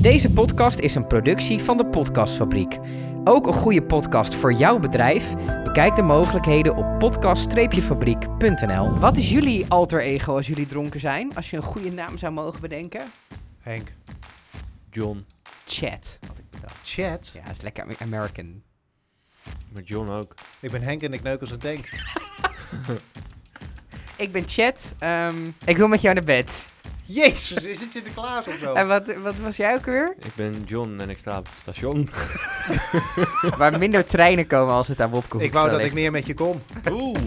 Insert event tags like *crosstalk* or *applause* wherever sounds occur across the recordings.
Deze podcast is een productie van de Podcastfabriek. Ook een goede podcast voor jouw bedrijf? Bekijk de mogelijkheden op podcast-fabriek.nl. Wat is jullie alter ego als jullie dronken zijn? Als je een goede naam zou mogen bedenken? Henk. John. Chat. had ik bedacht. Chat. Ja, is lekker American. Maar John ook. Ik ben Henk en ik neuk als ik denk. *laughs* Ik ben Chat. Ehm, ik wil met jou naar bed. Jezus, is het Sinterklaas of zo? En wat, wat was jij ook weer? Ik ben John en ik sta op het station. *laughs* Waar minder treinen komen als het aan Wopke Ik wou dat ik meer met je kon. Oeh.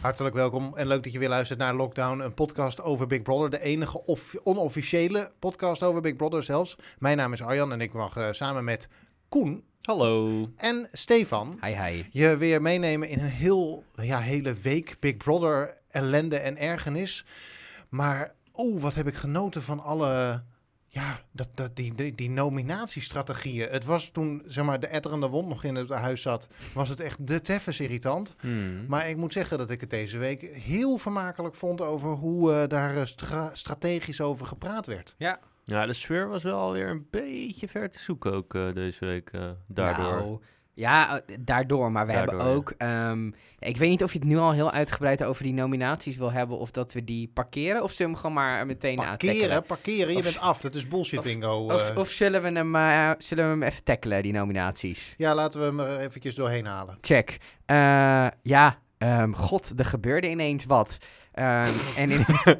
Hartelijk welkom en leuk dat je weer luistert naar Lockdown, een podcast over Big Brother. De enige of- onofficiële podcast over Big Brother zelfs. Mijn naam is Arjan en ik mag eh, samen met Koen Hallo. en Stefan Hi, hi. je weer meenemen in een heel, ja, hele week Big Brother ellende en ergernis. Maar, oh, wat heb ik genoten van alle, ja, dat, dat, die, die, die nominatiestrategieën. Het was toen, zeg maar, de etterende wond nog in het huis zat, was het echt de teffens irritant. Hmm. Maar ik moet zeggen dat ik het deze week heel vermakelijk vond over hoe eh, daar eh, stra- strategisch over gepraat werd. Ja. Ja, de sfeer was wel alweer een beetje ver te zoeken ook eh, deze week. eh, daardoor. Nou, ja, eh, daardoor. Maar we hebben ja. ook... ehm, ik weet niet of je het nu al heel uitgebreid over die nominaties wil hebben... of dat we die parkeren, of zullen we hem gewoon maar meteen Parkeren, aantackelen? parkeren, je Of- bent af. Dat is bullshit of- bingo. Of, eh. of zullen, we hem, eh, zullen we hem even tackelen, die nominaties? Ja, laten we hem er eventjes doorheen halen. Check. Ja, ehm, god, er gebeurde ineens wat. Ehm, en, in- *laughs*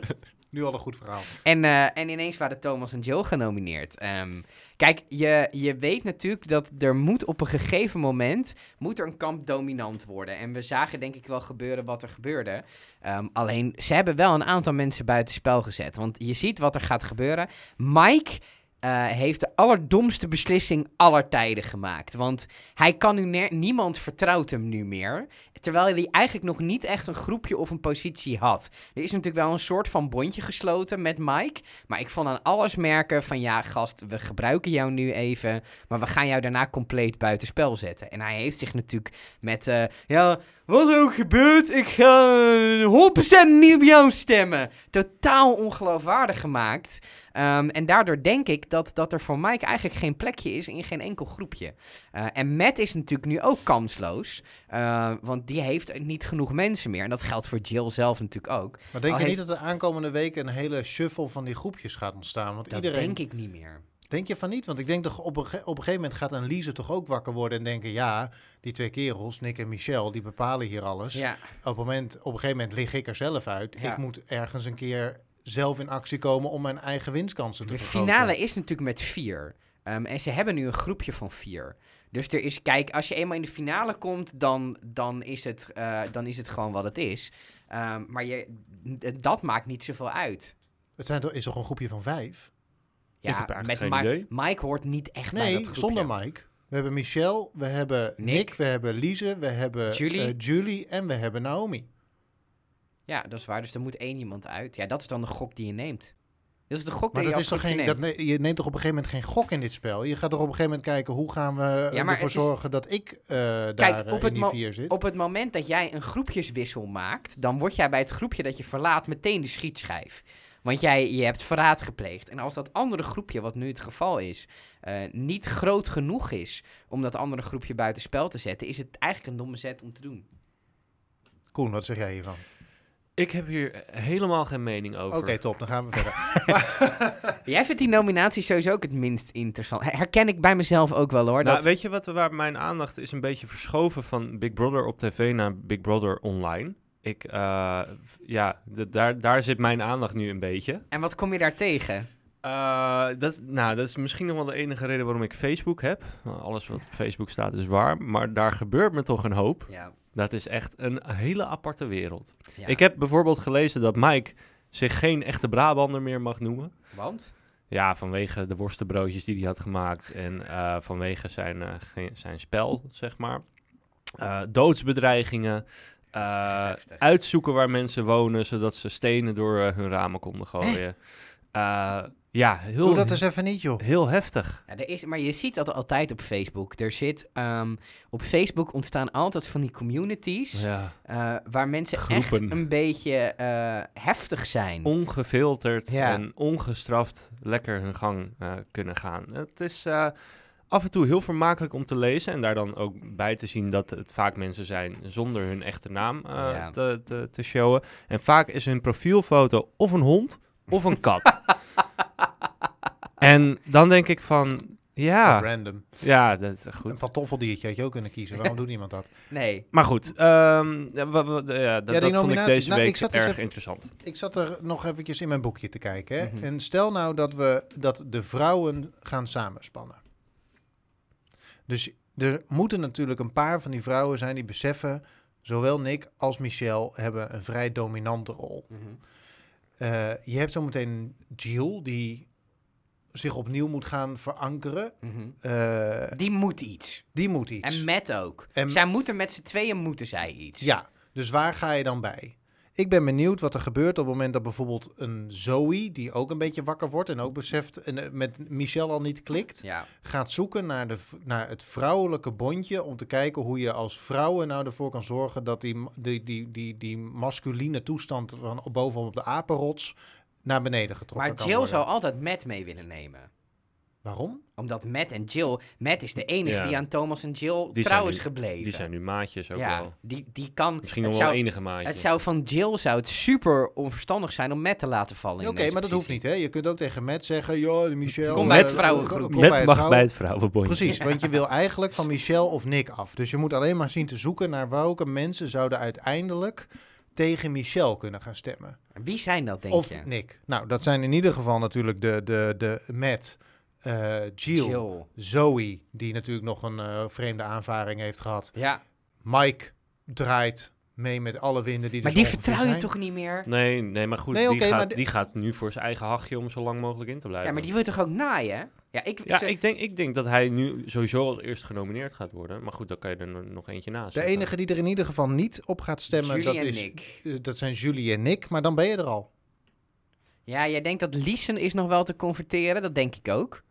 Nu al een goed verhaal. en, eh, en ineens waren Thomas en Jill genomineerd. Ehm, kijk, je, je weet natuurlijk dat er moet op een gegeven moment... moet er een kamp dominant worden. En we zagen denk ik wel gebeuren wat er gebeurde. Ehm, alleen, ze hebben wel een aantal mensen buitenspel gezet. Want je ziet wat er gaat gebeuren. Mike... eh, heeft de allerdomste beslissing aller tijden gemaakt. Want hij kan nu niemand vertrouwt hem nu meer. Terwijl hij eigenlijk nog niet echt een groepje of een positie had. Er is natuurlijk wel een soort van bondje gesloten met Mike. Maar ik vond aan alles merken van ja, gast, we gebruiken jou nu even. Maar we gaan jou daarna compleet buitenspel zetten. En hij heeft zich natuurlijk met eh, ja, wat er ook gebeurt, ik ga eh, 100% niet op jou stemmen. Totaal ongeloofwaardig gemaakt. Ehm, en daardoor denk ik dat, dat er voor Mike eigenlijk geen plekje is in geen enkel groepje. Eh, en Matt is natuurlijk nu ook kansloos. eh, want die heeft niet genoeg mensen meer. En dat geldt voor Jill zelf natuurlijk ook. Maar denk Al je heeft- niet dat de aankomende weken een hele shuffle van die groepjes gaat ontstaan? Want Dat iedereen... denk ik niet meer. Denk je van niet? Want ik denk toch op een, op een gegeven moment gaat een Lise toch ook wakker worden en denken... Ja, die twee kerels, Nick en Michel, die bepalen hier alles. Ja, Op, een moment, op een gegeven moment lig ik er zelf uit. Ja. Ik moet ergens een keer zelf in actie komen om mijn eigen winstkansen te de vergroten. finale is natuurlijk met vier. Ehm, en ze hebben nu een groepje van vier. Dus er is, kijk, als je eenmaal in de finale komt, dan, dan, is, het, eh, dan is het gewoon wat het is. Ehm, maar je, dat maakt niet zoveel uit. Het zijn toch, is toch een groepje van vijf? Ja, met geen Ma- idee. Mike hoort niet echt bij dat Nee, groepje. zonder Mike. We hebben Michel, we hebben Nick, Nick. we hebben Lise, we hebben Julie. eh, Julie en we hebben Naomi. Ja, dat is waar. Dus er moet één iemand uit. Ja, dat is dan de gok die je neemt. Dat is de gok Maar die dat je is toch geen, neemt. dat, je neemt toch op een gegeven moment geen gok in dit spel? Je gaat toch op een gegeven moment kijken hoe gaan we Ja, ervoor is- zorgen dat ik eh, daar eh, op in die vier zit? Op het moment dat jij een groepjeswissel maakt, dan word jij bij het groepje dat je verlaat meteen de schietschijf. Want jij je hebt verraad gepleegd. En als dat andere groepje, wat nu het geval is, eh, niet groot genoeg is om dat andere groepje buitenspel te zetten, is het eigenlijk een domme zet om te doen. Koen, wat zeg jij hiervan? Ik heb hier helemaal geen mening over. Oké, top, dan gaan we verder. *laughs* Jij vindt die nominatie sowieso ook het minst interessant. Herken ik bij mezelf ook wel hoor. Nou, dat... weet je wat, waar mijn aandacht is een beetje verschoven van Big Brother op tv naar Big Brother online? Ik, eh, ja, daar, daar zit mijn aandacht nu een beetje. En wat kom je daar tegen? Eh, dat, nou, dat is misschien nog wel de enige reden waarom ik Facebook heb. Alles wat op Facebook staat is waar, maar daar gebeurt me toch een hoop. Ja. Dat is echt een hele aparte wereld. ja. Ik heb bijvoorbeeld gelezen dat Mike zich geen echte Brabander meer mag noemen. Want? Ja, vanwege de worstenbroodjes die hij had gemaakt en eh, vanwege zijn, eh, zijn spel, zeg maar. Eh, doodsbedreigingen, uitzoeken waar mensen wonen, zodat ze stenen door hun ramen konden gooien. Ja, heel, Doe dat eens even niet, joh. heel heftig. Ja, er is, maar je ziet dat altijd op Facebook. Er zit, ehm, op Facebook ontstaan altijd van die communities Ja. eh, waar mensen Groepen. echt een beetje eh, heftig zijn. Ongefilterd Ja. en ongestraft lekker hun gang eh, kunnen gaan. Het is eh, af en toe heel vermakelijk om te lezen en daar dan ook bij te zien dat het vaak mensen zijn zonder hun echte naam eh, Ja. te, te, te showen. En vaak is hun profielfoto of een hond of een kat. En dan denk ik van, ja, Random. ja, dat is Een goed. pantoffeldiertje had je ook kunnen kiezen. Waarom *laughs* doet niemand dat? Nee. Maar goed, ehm, ja, dat, vond ik deze Nou, week ik zat erg even- interessant. Ik zat er nog eventjes in mijn boekje te kijken. Hè? Mhm. En stel nou dat we dat de vrouwen gaan samenspannen. Dus er moeten natuurlijk een paar van die vrouwen zijn die beseffen... zowel Nick als Michelle hebben een vrij dominante rol. Mhm. Eh, je hebt zometeen Jill, die zich opnieuw moet gaan verankeren. Mhm. Eh, Die moet iets. die moet iets. En Matt ook. En- Zij moeten met z'n tweeën moeten zij iets. Ja, dus waar ga je dan bij? Ik ben benieuwd wat er gebeurt op het moment dat bijvoorbeeld een Zoe, die ook een beetje wakker wordt en ook beseft en eh, met Michelle al niet klikt, Ja. gaat zoeken naar, de, naar het vrouwelijke bondje om te kijken hoe je als vrouwen nou ervoor kan zorgen dat die, die, die, die, die masculine toestand van bovenop de apenrots naar beneden getrokken Maar kan Jill worden. zou altijd Matt mee willen nemen. Waarom? Omdat Matt en Jill... Matt is de enige Ja. die aan Thomas en Jill Die trouw zijn is nu- gebleven. Die zijn nu maatjes ook ja, wel. die, die kan... Misschien het nog wel zou, enige maatje. Het zou van Jill zou het super onverstandig zijn om Matt te laten vallen. in Oké, deze maar dat hoeft positie. niet. Hè? Je kunt ook tegen Matt zeggen, joh, Michelle... Kom bij het eh, vrouwengroepje. kom bij Met het mag vrouwen- bij het vrouwenbondje. Precies, *laughs* want je wil eigenlijk van Michelle of Nick af. Dus je moet alleen maar zien te zoeken naar welke mensen zouden uiteindelijk tegen Michelle kunnen gaan stemmen. Wie zijn dat, denk of je? Nick. Nou, dat zijn in ieder geval natuurlijk de, de, de Matt, Jill, Jill. Zoe, die natuurlijk nog een eh, vreemde aanvaring heeft gehad. Ja, Mike draait mee met alle winden die maar er die zo ongeveer vertrouw je zijn. toch niet meer? Nee, nee, maar goed, Nee, die, gaat, maar die gaat nu voor zijn eigen hachje om zo lang mogelijk in te blijven. Ja, maar die wil je toch ook naaien? Ja, ik... Ja, ze- ik denk, ik denk dat hij nu sowieso als eerst genomineerd gaat worden. Maar goed, dan kan je er no- nog eentje naast De zetten. enige die er in ieder geval niet op gaat stemmen, Julie dat, en is, Nick. eh, dat zijn Julie en Nick. Maar dan ben je er al. Ja, jij denkt dat Liesen is nog wel te converteren? Dat denk ik ook.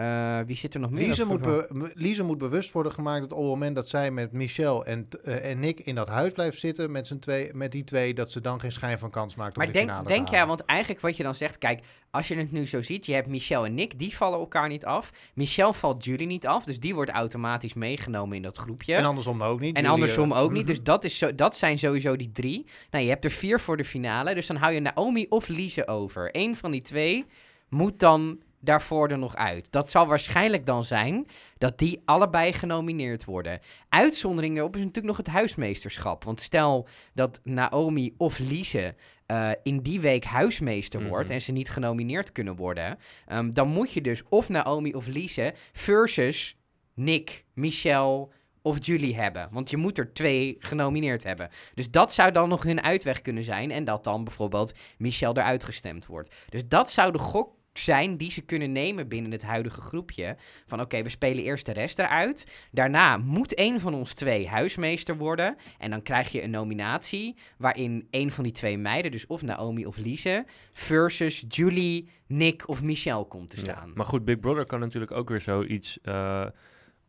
Eh, wie zit er nog meer? Lise moet, be- moet bewust worden gemaakt dat op het moment dat zij met Michelle en, eh, en Nick in dat huis blijft zitten met, twee, met die twee, dat ze dan geen schijn van kans maakt om Maar de denk, finale denk te halen. want eigenlijk wat je dan zegt, kijk, als je het nu zo ziet, je hebt Michelle en Nick, die vallen elkaar niet af. Michelle valt Julie niet af, dus die wordt automatisch meegenomen in dat groepje. En andersom ook niet. En andersom eh, ook niet. mhm. Dus dat, is zo, dat zijn sowieso die drie. Nou, je hebt er vier voor de finale. Dus dan hou je Naomi of Lise over. Eén van die twee moet dan daarvoor er nog uit. Dat zal waarschijnlijk dan zijn dat die allebei genomineerd worden. Uitzondering daarop is natuurlijk nog het huismeesterschap. Want stel dat Naomi of Lise eh, in die week huismeester Mhm. wordt en ze niet genomineerd kunnen worden, ehm, dan moet je dus of Naomi of Lise versus Nick, Michelle of Julie hebben. Want je moet er twee genomineerd hebben. Dus dat zou dan nog hun uitweg kunnen zijn. En dat dan bijvoorbeeld Michelle eruit gestemd wordt. Dus dat zou de gok zijn die ze kunnen nemen binnen het huidige groepje. Van oké, we spelen eerst de rest eruit. Daarna moet een van ons twee huismeester worden. En dan krijg je een nominatie waarin een van die twee meiden, dus of Naomi of Lise, versus Julie, Nick of Michelle komt te Ja, staan. Maar goed, Big Brother kan natuurlijk ook weer zoiets eh,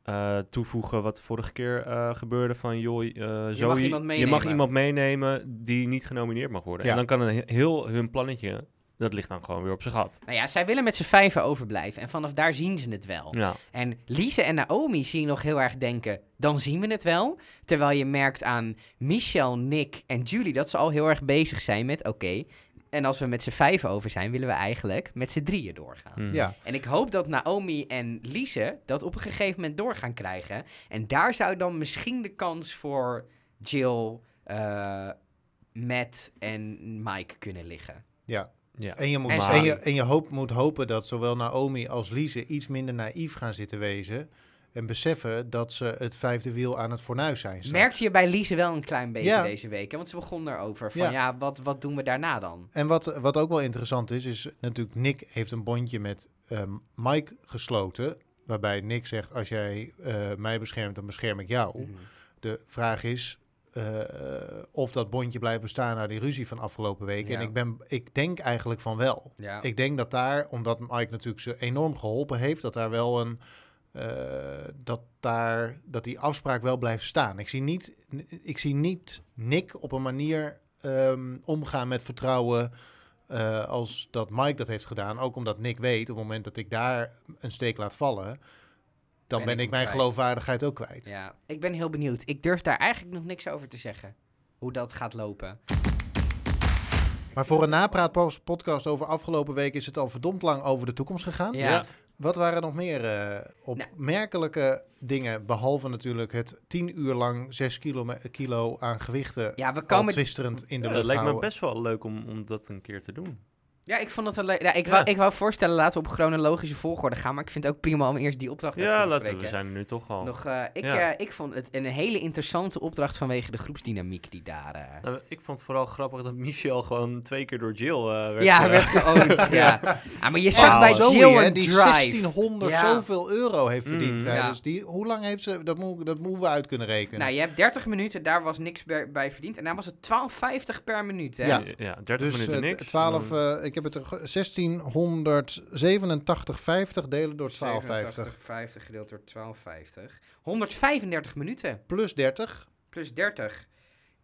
eh, toevoegen wat de vorige keer eh, gebeurde van joh, eh Zoe, mag iemand je mag iemand meenemen die niet genomineerd mag worden. Ja. En dan kan een he- heel hun plannetje, dat ligt dan gewoon weer op zijn gat. Nou ja, zij willen met z'n vijven overblijven. En vanaf daar zien ze het wel. Ja, En Lise en Naomi zie je nog heel erg denken, dan zien we het wel. Terwijl je merkt aan Michelle, Nick en Julie dat ze al heel erg bezig zijn met, oké, en als we met z'n vijven over zijn, willen we eigenlijk met z'n drieën doorgaan. Mhm. Ja, En ik hoop dat Naomi en Lise dat op een gegeven moment door gaan krijgen. En daar zou dan misschien de kans voor Jill, eh, Matt en Mike kunnen liggen. ja. Ja. En je, moet, En je, en je hoop, moet hopen dat zowel Naomi als Lise iets minder naïef gaan zitten wezen. En beseffen dat ze het vijfde wiel aan het fornuis zijn. straks. Merkte je bij Lise wel een klein beetje Ja. deze week? Hè? Want ze begon erover van, Ja. ja, wat, wat doen we daarna dan? En wat, wat ook wel interessant is, is natuurlijk Nick heeft een bondje met ehm, Mike gesloten. Waarbij Nick zegt, als jij eh, mij beschermt, dan bescherm ik jou. Mhm. De vraag is, eh, of dat bondje blijft bestaan na die ruzie van afgelopen weken. Ja. En ik, ben, ik denk eigenlijk van wel. Ja. Ik denk dat daar, omdat Mike natuurlijk ze enorm geholpen heeft, dat daar wel een. eh, dat, daar, dat die afspraak wel blijft staan. Ik zie niet, ik zie niet Nick op een manier ehm, omgaan met vertrouwen. eh, als dat Mike dat heeft gedaan. Ook omdat Nick weet, op het moment dat ik daar een steek laat vallen. Dan Ben ben, ik mijn kwijt. geloofwaardigheid ook kwijt. ja, ik ben heel benieuwd. Ik durf daar eigenlijk nog niks over te zeggen. Hoe dat gaat lopen. Maar voor een napraatpodcast over afgelopen week is het al verdomd lang over de toekomst gegaan. Ja. Ja. Wat waren nog meer eh, opmerkelijke dingen, behalve natuurlijk het tien uur lang zes kilo, kilo aan gewichten Ja, we al komen... twisterend in de Ja, lucht het lijkt me best wel leuk om, om dat een keer te doen. Ja, ik vond het een leuk... Ja, ik, Ja. Wou, ik wou voorstellen, laten we op chronologische volgorde gaan. Maar ik vind het ook prima om eerst die opdracht Ja, te laten we, we zijn er nu toch al. Nog, eh, ik, Ja. eh, ik vond het een hele interessante opdracht vanwege de groepsdynamiek die daar... eh, Nou, ik vond het vooral grappig dat Michel gewoon twee keer door Jill eh, werd... ja, werd geowned. *laughs* ja. Ah, maar je zag bij Zoe, Jill hè, een die drive. 1600 Ja. zoveel euro heeft verdiend Mm. tijdens Ja. die. Hoe lang heeft ze, dat, moet, dat moeten we uit kunnen rekenen. Nou, je hebt 30 minuten, daar was niks bij, bij verdiend. En daar was het 12,50 per minuut, hè? Ja. ja, 30 dus minuten niks. 12, en dan- eh, ik heb het er ge- 1687,50 delen door 12,50 50 gedeeld door 12,50. 135 minuten plus 30. plus 30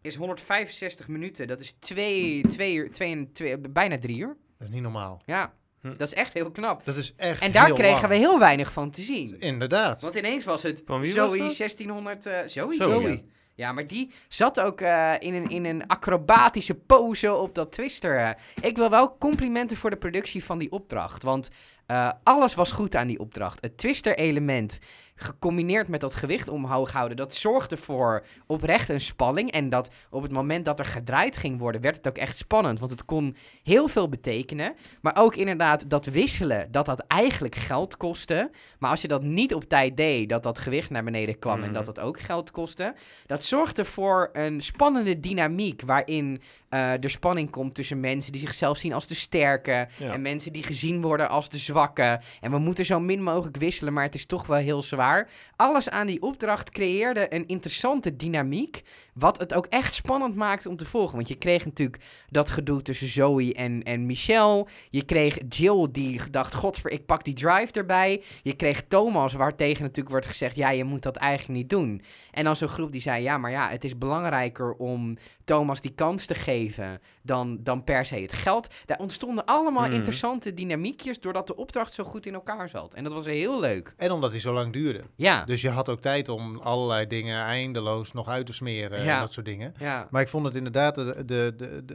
is 165 minuten. Dat is twee, twee uur, twee, en twee, bijna drie uur. Dat is niet normaal. Ja, Hm. dat is echt heel knap. Dat is echt En daar heel kregen lang. we heel weinig van te zien. Inderdaad. Want ineens was het Zoe was dat? 1600... eh Zoe? Zoe. Zoe. Ja, maar die zat ook eh, in, een, in een acrobatische pose op dat twister. eh. Ik wil wel complimenten voor de productie van die opdracht. Want eh, alles was goed aan die opdracht. Het twister-element, gecombineerd met dat gewicht omhoog houden, dat zorgde voor oprecht een spanning. En dat op het moment dat er gedraaid ging worden, werd het ook echt spannend. Want het kon heel veel betekenen. Maar ook inderdaad dat wisselen, dat dat eigenlijk geld kostte. Maar als je dat niet op tijd deed, dat dat gewicht naar beneden kwam en Mhm. dat dat ook geld kostte. Dat zorgde voor een spannende dynamiek waarin eh er spanning komt tussen mensen die zichzelf zien als de sterke Ja. en mensen die gezien worden als de zwakke. En we moeten zo min mogelijk wisselen, maar het is toch wel heel zwaar. Alles aan die opdracht creëerde een interessante dynamiek, wat het ook echt spannend maakte om te volgen. Want je kreeg natuurlijk dat gedoe tussen Zoe en, en Michelle. Je kreeg Jill die dacht, godver, ik pak die drive erbij. Je kreeg Thomas, waartegen natuurlijk wordt gezegd, ja, je moet dat eigenlijk niet doen. En dan zo'n groep die zei, ja, maar ja, het is belangrijker om Thomas die kans te geven dan, dan per se het geld. Daar ontstonden allemaal Mhm. interessante dynamiekjes doordat de opdracht zo goed in elkaar zat. En dat was heel leuk. En omdat hij zo lang duurde. Ja, Dus je had ook tijd om allerlei dingen eindeloos nog uit te smeren Ja. En dat soort dingen. ja. Maar ik vond het inderdaad, de, de,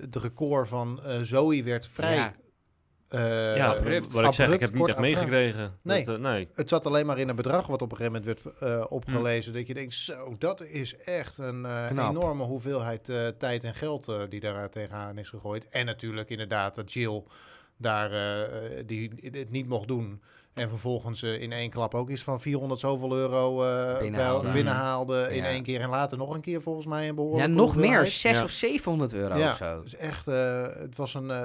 de, record van eh, Zoe werd vrij... Ja. eh, ja, abrupt. wat ik zeg, ik heb niet echt meegekregen. Nee. Dat, eh, nee. Het zat alleen maar in een bedrag wat op een gegeven moment werd eh, opgelezen. Dat je denkt, zo, dat is echt een eh, enorme hoeveelheid eh, tijd en geld eh, die daar tegenaan is gegooid. En natuurlijk inderdaad dat Jill daar eh, die het niet mocht doen. En vervolgens eh, in één klap ook iets van 400 zoveel euro eh, Binnenhaalde. binnenhaalde in Ja. één keer. En later nog een keer volgens mij een ja, behoorlijke nog meer. hoeveelheid. 6 Ja. of 700 euro Ja, of zo. dus echt, eh, het, was een, eh,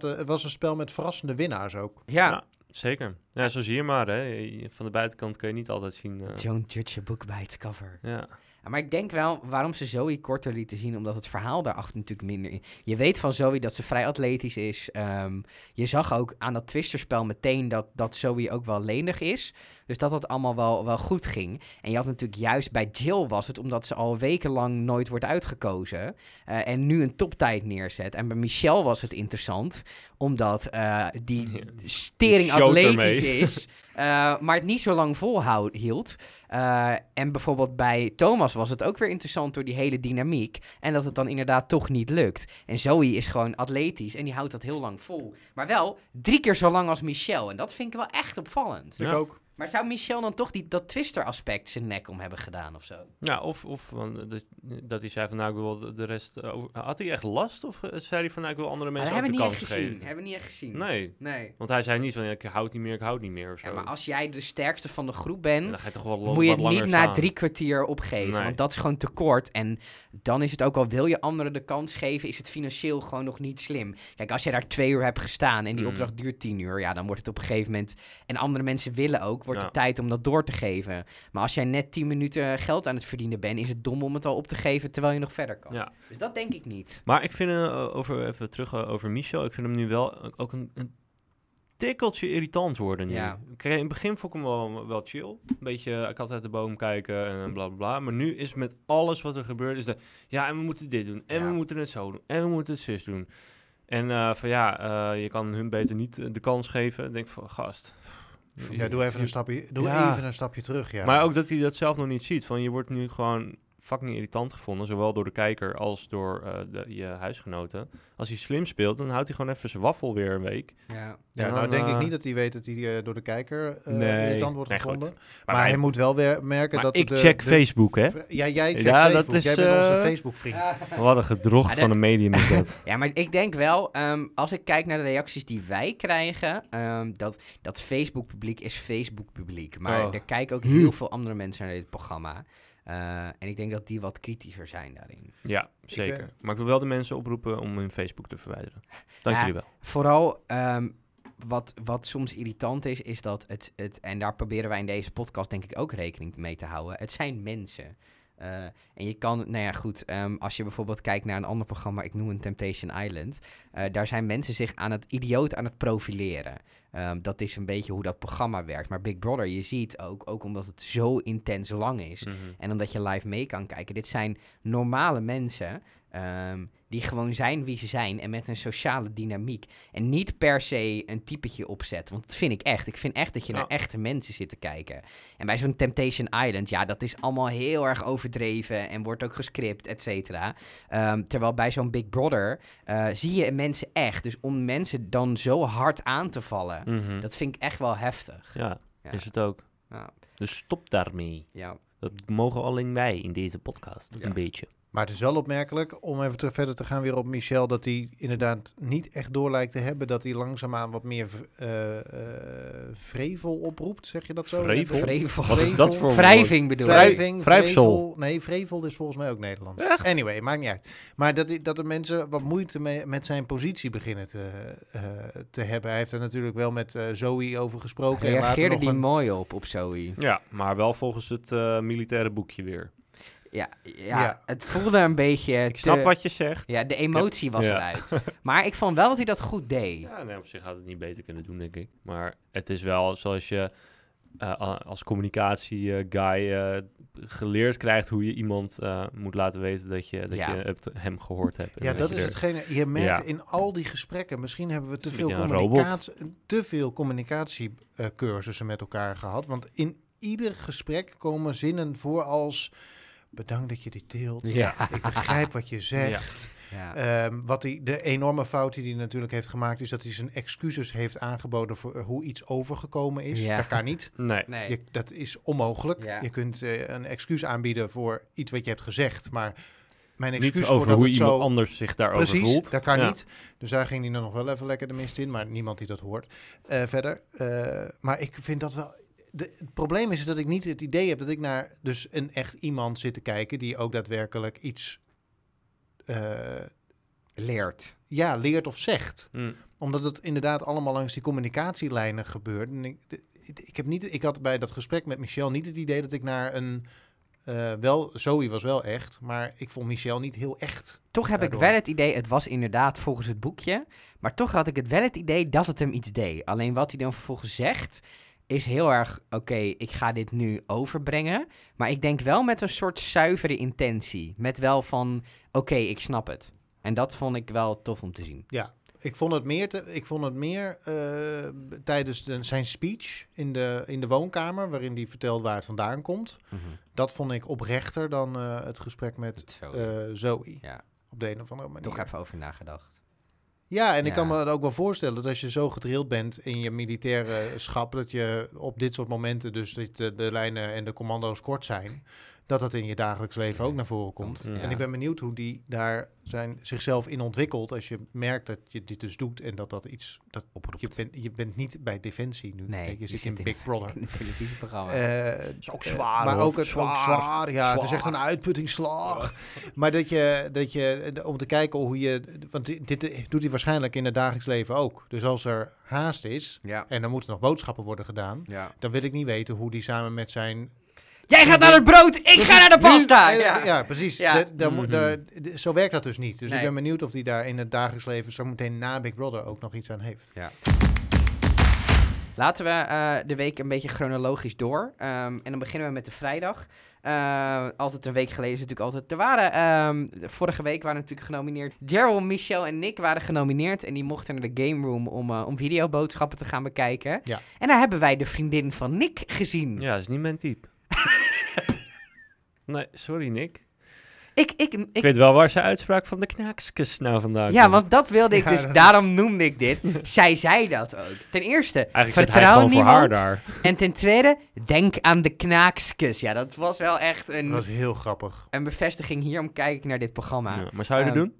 het, was een spel met verrassende winnaars ook. Ja. Ja. Zeker. Ja, zo zie je maar. Hè. Van de buitenkant kun je niet altijd zien. eh, Don't judge a book by its cover. ja. Maar ik denk wel waarom ze Zoe korter lieten zien, omdat het verhaal daarachter natuurlijk minder in. Je weet van Zoe dat ze vrij atletisch is. Ehm, je zag ook aan dat twisterspel meteen dat, dat Zoe ook wel lenig is. Dus dat het allemaal wel, wel goed ging. En je had natuurlijk juist bij Jill was het omdat ze al wekenlang nooit wordt uitgekozen. eh, en nu een toptijd neerzet. En bij Michelle was het interessant, omdat eh, die Ja. stering atletisch is. eh, maar het niet zo lang volhield. Eh, en bijvoorbeeld bij Thomas was het ook weer interessant door die hele dynamiek. En dat het dan inderdaad toch niet lukt. En Zoe is gewoon atletisch en die houdt dat heel lang vol. Maar wel drie keer zo lang als Michelle. En dat vind ik wel echt opvallend. Ja. Ik ook. Maar zou Michelle dan toch die, dat twister-aspect zijn nek om hebben gedaan of zo? Ja, of, of want dat, dat hij zei van nou, ik wil de- rest... eh, had hij echt last? Of eh, zei hij van nou, ik wil andere mensen ook hebben de we niet kans echt gezien. geven? Hebben we niet echt gezien. Nee, Nee. want hij zei niet van ik houd niet meer, ik houd niet meer of zo. Ja, maar als jij de sterkste van de groep En bent, dan ga je toch wel moet je het niet na drie kwartier opgeven. Nee. Want dat is gewoon te kort. En dan is het ook al, wil je anderen de kans geven, is het financieel gewoon nog niet slim. Kijk, als je daar twee uur hebt gestaan en die Mm. opdracht duurt tien uur, ja, dan wordt het op een gegeven moment... En andere mensen willen ook, wordt Ja. de tijd om dat door te geven. Maar als jij net 10 minuten geld aan het verdienen bent, is het dom om het al op te geven terwijl je nog verder kan. Ja. Dus dat denk ik niet. Maar ik vind, eh, over, even terug eh, over Michel, ik vind hem nu wel ook een, een tikkeltje irritant worden nu. Ja. Ik, in het begin vond ik hem wel, wel chill. Een beetje, ik had uit de boom kijken en bla bla bla. Maar nu is met alles wat er gebeurt, is de, ja, en we moeten dit doen, en Ja. we moeten het zo doen, en we moeten het zus doen. En eh, van ja, eh, je kan hun beter niet eh, de kans geven. Ik denk van, gast. Ja, doe even een stapje, doe Ja. even een stapje terug. Ja. Maar ook dat hij dat zelf nog niet ziet. Van je wordt nu gewoon fucking irritant gevonden. Zowel door de kijker als door eh, de, je huisgenoten. Als hij slim speelt, dan houdt hij gewoon even zijn waffel weer een week. Ja. ja, nou dan, denk ik eh, niet dat hij weet dat hij eh, door de kijker eh Nee. irritant wordt Nee, goed. gevonden. Maar, hij moet wel weer merken maar dat ik de, check de- Facebook, hè. Ja, jij checkt Ja, dat Facebook. is, jij bent onze Facebook-vriend. *laughs* Wat een gedrocht van de- een medium is dat. *laughs* Ja, maar ik denk wel, ehm, als ik kijk naar de reacties die wij krijgen, ehm, dat, dat Facebook-publiek is Facebook-publiek. Maar Oh. er kijken ook heel veel andere mensen naar dit programma. Eh, en ik denk dat die wat kritischer zijn daarin. Ja, zeker. ben- Maar ik wil wel de mensen oproepen om hun Facebook te verwijderen. Dank Ja. jullie wel. Vooral ehm, wat, wat soms irritant is, is dat het, het, en daar proberen wij in deze podcast denk ik ook rekening mee te houden. Het zijn mensen. Eh, en je kan, nou ja, goed, ehm, als je bijvoorbeeld kijkt naar een ander programma, ik noem een Temptation Island, eh, daar zijn mensen zich aan het idioot aan het profileren. Ehm, dat is een beetje hoe dat programma werkt. Maar Big Brother, je ziet ook, ook omdat het zo intens lang is, Mhm. en omdat je live mee kan kijken. Dit zijn normale mensen ehm, die gewoon zijn wie ze zijn en met een sociale dynamiek. En niet per se een typetje opzetten. Want dat vind ik echt. Ik vind echt dat je Ja. naar echte mensen zit te kijken. En bij zo'n Temptation Island, ja, dat is allemaal heel erg overdreven en wordt ook gescript, et cetera. Ehm, terwijl bij zo'n Big Brother eh, zie je mensen echt. Dus om mensen dan zo hard aan te vallen, Mhm. dat vind ik echt wel heftig. Ja, Ja. is het ook. Ja, Dus stop daarmee. ja. Dat mogen alleen wij in deze podcast. Een beetje. Maar het is wel opmerkelijk, om even te, verder te gaan weer op Michel, dat hij inderdaad niet echt door lijkt te hebben. Dat hij langzaamaan wat meer eh, eh, vrevel oproept, zeg je dat zo? Vrevel? Vrevel. Wat is dat voor een Wrijving bedoel ik. Wrijving, vrevel. Nee, vrevel is volgens mij ook Nederlands. Echt? Anyway, maakt niet uit. Maar dat, dat de mensen wat moeite mee, met zijn positie beginnen te, eh, te hebben. Hij heeft er natuurlijk wel met Zoe over gesproken. en later Reageerde nog die een- mooi op, op Zoe. Ja, maar wel volgens het eh, militaire boekje weer. Ja, ja, Ja. het voelde een beetje... Ik snap wat je zegt. Ja, de emotie was Ja. eruit. Maar ik vond wel dat hij dat goed deed. Ja, nee, op zich had het niet beter kunnen doen, denk ik. Maar het is wel zoals je eh, als communicatie-guy eh, geleerd krijgt hoe je iemand eh, moet laten weten dat je, dat Ja. je hem gehoord hebt. Ja, dat is er- hetgene. Je merkt Ja. in al die gesprekken, misschien hebben we te veel, communicatie, te veel communicatiecursussen met elkaar gehad. Want in ieder gesprek komen zinnen voor als bedankt dat je dit deelt. Ja. Ik begrijp wat je zegt. Ja. Ehm, wat hij, de enorme fout die hij natuurlijk heeft gemaakt, is dat hij zijn excuses heeft aangeboden voor eh, hoe iets overgekomen is. Ja. Dat kan niet. Nee. nee. Je, dat is onmogelijk. Ja. Je kunt eh, een excuus aanbieden voor iets wat je hebt gezegd, maar mijn excuus Niet voor over dat hoe iemand zo anders zich daarover Precies, voelt. dat kan Ja. niet. Dus daar ging hij dan nog wel even lekker de mist in, maar niemand die dat hoort. Eh, verder, eh, maar ik vind dat wel... De, het probleem is dat ik niet het idee heb dat ik naar dus een echt iemand zit te kijken die ook daadwerkelijk iets eh, Leert. ja, leert of zegt. Mm. Omdat het inderdaad allemaal langs die communicatielijnen gebeurt. En ik, ik, heb niet, ik had bij dat gesprek met Michel niet het idee dat ik naar een... eh, wel, Zoe was wel echt, maar ik vond Michel niet heel echt. Toch heb ik wel het idee, het was inderdaad volgens het boekje. Maar toch had ik het wel het idee dat het hem iets deed. Alleen wat hij dan vervolgens zegt, is heel erg, oké, ik ga dit nu overbrengen. Maar ik denk wel met een soort zuivere intentie. Met wel van, oké, ik snap het. En dat vond ik wel tof om te zien. Ik vond het meer, te- ik vond het meer eh, tijdens de- zijn speech in de, in de woonkamer, waarin hij vertelt waar het vandaan komt. Dat vond ik oprechter dan eh, het gesprek met Zo, eh, Zoe. ja, Op de een of andere manier. toch even over nagedacht. Ja, en ik kan me ook wel voorstellen dat als je zo gedrild bent in je militaire schap, dat je op dit soort momenten dus dat de, de lijnen en de commando's kort zijn, dat dat in je dagelijks leven ook naar voren komt. Ja. En ik ben benieuwd hoe die daar zijn, zichzelf in ontwikkelt. Als je merkt dat je dit dus doet en dat dat iets... Dat, Oproept. je, bent, je bent niet bij Defensie nu. Nee, je, je zit in in- Big Brother. *laughs* In televisieprogramma. Eh, is ook eh, zwaar, maar hoor. ook, het, Zwaar. zwaar. Ja, het is echt een uitputtingsslag. Maar dat je, dat je, eh, om te kijken hoe je, want dit, dit doet hij waarschijnlijk in het dagelijks leven ook. Dus als er haast is ja. en er moeten nog boodschappen worden gedaan, ja. dan wil ik niet weten hoe die samen met zijn. Jij gaat naar het brood, ik ga naar de pasta! Nu- Ja. ja, precies. Ja. Mhm. da- d- zo werkt dat dus niet. Dus Nee. ik ben benieuwd of hij daar in het dagelijks leven zo meteen na Big Brother ook nog iets aan heeft. Laten we eh, de week een beetje chronologisch door. Ehm, en dan beginnen we met de vrijdag. Eh, altijd een week geleden is natuurlijk altijd. Er waren, ehm, vorige week waren natuurlijk genomineerd. Daryl, Michel en Nick waren genomineerd. En die mochten naar de game room om, eh, om videoboodschappen te gaan bekijken. Ja. En daar hebben wij de vriendin van Nick gezien. Ja, dat is niet mijn type. Nee, sorry Nick. Ik, ik, Ik, ik, weet wel waar zijn uitspraak van de knaakskes nou vandaan ja, komt. want dat wilde ik Ja, dus. Daarom noemde ik dit. *laughs* Zij zei dat ook. Ten eerste, Eigenlijk zit hij vertrouw gewoon voor haar niemand. daar. En ten tweede, denk aan de knaakskes. Ja, dat was wel echt een, Dat was heel grappig. een bevestiging. Hierom kijk ik naar dit programma. Ja, maar zou je dat Ehm, doen?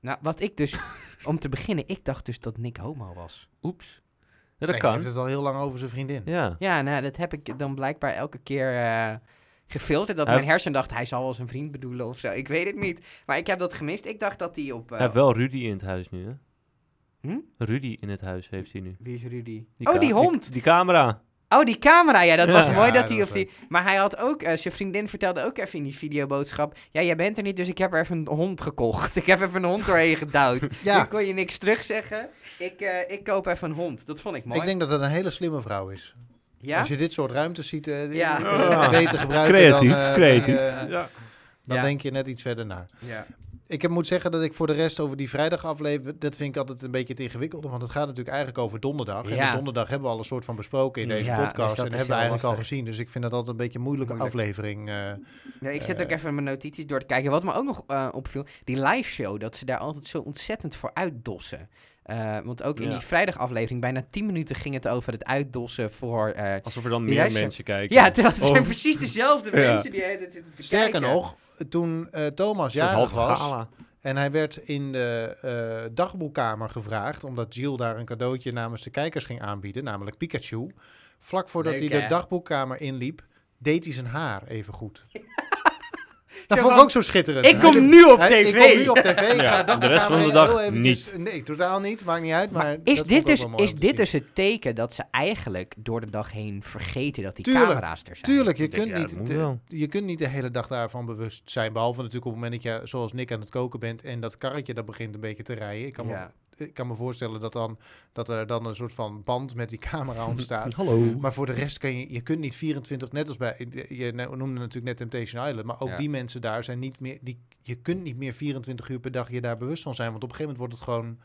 Nou, wat ik dus... om te beginnen, ik dacht dus dat Nick homo was. Oeps. Ja, dat Nee, Hij kan. heeft het al heel lang over zijn vriendin. Ja. Ja, nou, dat heb ik dan blijkbaar elke keer eh, gefilterd. Dat Hij- mijn hersen dacht, hij zal wel zijn vriend bedoelen of zo. Ik weet het niet. Maar ik heb dat gemist. Ik dacht dat hij op... eh, Hij heeft wel Rudy in het huis nu, hè? Hm? Rudy in het huis heeft hij nu. Wie is Rudy? Die oh, die hond! Die, camera. Oh, die camera. Ja, dat Ja. was mooi Ja, dat dat hij op die... Maar hij had ook... eh, zijn vriendin vertelde ook even in die videoboodschap... Ja, jij bent er niet, dus ik heb er even een hond gekocht. *laughs* Ik heb even een hond doorheen gedouwd. *laughs* Ja, kon je niks terugzeggen. Ik, eh, ik koop even een hond. Dat vond ik mooi. ik denk dat het een hele slimme vrouw is. Ja? Als je dit soort ruimtes ziet eh, die- Ja. *laughs* eh, Ja. weet te gebruiken, Creatief, dan, eh, creatief. dan, eh, ja. dan Ja. denk je net iets verder na. ja. Ik heb, moet zeggen dat ik voor de rest over die vrijdag aflever, dat vind ik altijd een beetje het ingewikkelde. Want het gaat natuurlijk eigenlijk over donderdag. En Ja. donderdag hebben we al een soort van besproken in deze Ja, dus podcast. en hebben we eigenlijk al gezien. Dus ik vind dat altijd een beetje een moeilijke Moeilijk. aflevering. eh. Nee, ik zit Eh. ook even mijn notities door te kijken. Wat me ook nog eh, opviel, die live show, dat ze daar altijd zo ontzettend voor uitdossen. Eh, want ook in Ja. die vrijdagaflevering, bijna 10 minuten ging het over het uitdossen voor... eh, Alsof er dan meer reisje- mensen kijken. ja, terwijl het zijn precies dezelfde Ja. mensen die het zitten te Sterker kijken. nog, toen eh, Thomas jarig was gala. en hij werd in de eh, dagboekkamer gevraagd, omdat Jill daar een cadeautje namens de kijkers ging aanbieden, namelijk Pikachu. Vlak voordat Leuk, hij de dagboekkamer inliep, deed hij zijn haar even goed. *laughs* Dat vond ik ook zo schitterend. ik kom nu op tv. Ik kom nu op tv. Ja, de de rest van de dag niet. Nee, totaal niet. Maakt niet uit. Maar, is dit, dus, is dit dus het teken dat ze eigenlijk door de dag heen vergeten dat die Tuurlijk, camera's er zijn? Tuurlijk, je denk, kunt, ja, niet de, je kunt niet de hele dag daarvan bewust zijn. Behalve natuurlijk op het moment dat je, zoals Nick, aan het koken bent en dat karretje dat begint een beetje te rijden. Ik kan, Ja. me, ik kan me voorstellen dat, dan, dat er dan een soort van band met die camera ontstaat. *laughs* Hallo. Maar voor de rest kan je, je kunt niet 24, net als bij, je noemde natuurlijk net Temptation Island, maar ook Ja. die mensen daar zijn niet meer, die, je kunt niet meer 24 uur per dag je daar bewust van zijn. Want op een gegeven moment wordt het gewoon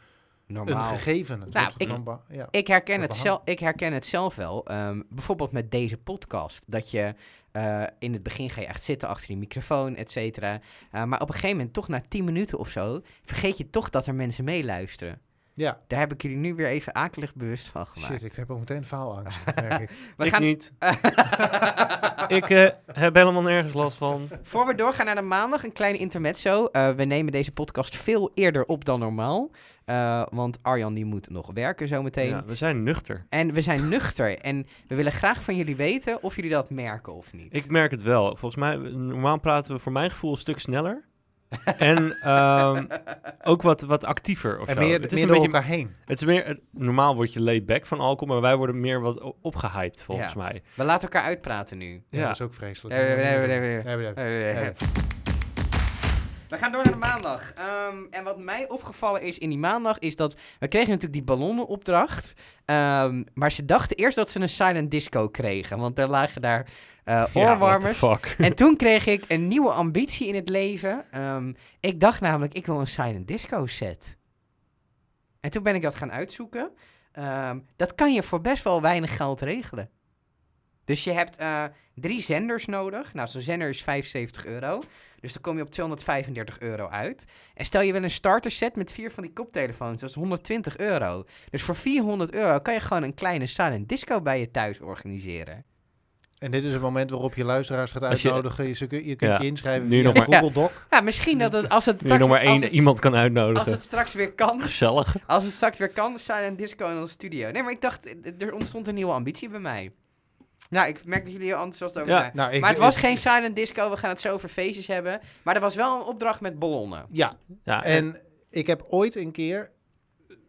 Normaal. een gegeven. Het Nou, wordt ik- ja. Ik herken, het zelf, ik herken het zelf wel. Ehm, bijvoorbeeld met deze podcast. Dat je eh, in het begin ga je echt zitten achter die microfoon, et cetera. Eh, maar op een gegeven moment, toch na 10 minuten of zo, vergeet je toch dat er mensen meeluisteren. ja, Daar heb ik jullie nu weer even akelig bewust van gemaakt. shit, ik heb ook meteen faalangst. *laughs* merk ik. We ik gaan, niet. *laughs* ik eh, heb helemaal nergens last van. voor we doorgaan naar de maandag, een kleine intermezzo. Eh, we nemen deze podcast veel eerder op dan normaal. Eh, want Arjan die moet nog werken zometeen. Ja, we zijn nuchter. En we zijn nuchter. En we willen graag van jullie weten of jullie dat merken of niet. Ik merk het wel. Volgens mij, normaal praten we voor mijn gevoel een stuk sneller. en ehm, *laughs* ook wat, wat actiever of En zo. meer, het is meer een door beetje, elkaar heen. het is meer, normaal word je laid back van alcohol, maar wij worden meer wat opgehyped volgens Ja. mij. We laten elkaar uitpraten nu. Ja, Ja. dat is ook vreselijk. We gaan door naar de maandag. Ehm, en wat mij opgevallen is in die maandag is dat we kregen natuurlijk die ballonnenopdracht. Ehm, maar ze dachten eerst dat ze een silent disco kregen. Want er lagen daar the oorwarmers. *laughs* en toen kreeg ik een nieuwe ambitie in het leven. Ehm, ik dacht namelijk, ik wil een silent disco set. En toen ben ik dat gaan uitzoeken. Dat kan je voor best wel weinig geld regelen. Dus je hebt eh, drie zenders nodig. Nou, zo'n zender is 75 euro. Dus dan kom je op 235 euro uit. En stel je wil een starter set met vier van die koptelefoons. Dat is 120 euro. Dus voor 400 euro kan je gewoon een kleine silent disco bij je thuis organiseren. En dit is het moment waarop je luisteraars gaat Als je- uitnodigen. Je, ze kun- je kunt Ja, je inschrijven nu via nog maar- Google Doc. Ja, *laughs* misschien dat het, als het Nu straks, nog maar als één het- iemand kan als uitnodigen. het straks weer kan, Gezellig. als het straks weer kan, Silent Disco in onze studio. Nee, maar ik dacht, eh, er ontstond een nieuwe ambitie bij mij. Nou, ik merk dat jullie heel enthousiast over Ja. zijn. Nou, ik, Maar het was ik- geen Silent Disco, we gaan het zo over feestjes hebben. Maar er was wel een opdracht met ballonnen. Ja, Ja, en, en ik heb ooit een keer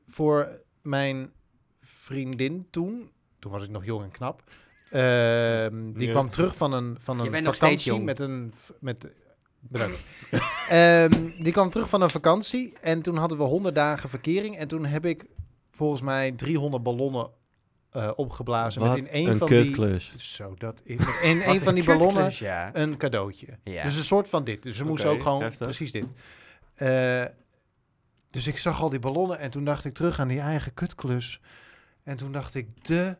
voor mijn vriendin toen, toen was ik nog jong en knap, ehm, die Ja. kwam terug van een, van Je een bent nog steeds vakantie met een... Met, bedankt. *laughs* Ehm, die kwam terug van een vakantie en toen hadden we 100 dagen verkering en toen heb ik volgens mij 300 ballonnen eh, opgeblazen wat met in één een van die... kutklus. Zo, dat in *laughs* één van die kutklus, ballonnen ja. een cadeautje. Ja. Dus een soort van dit. Dus ze moesten Oké, ook gewoon heftig. precies dit. Eh, dus ik zag al die ballonnen en toen dacht ik terug aan die eigen kutklus. En toen dacht ik, de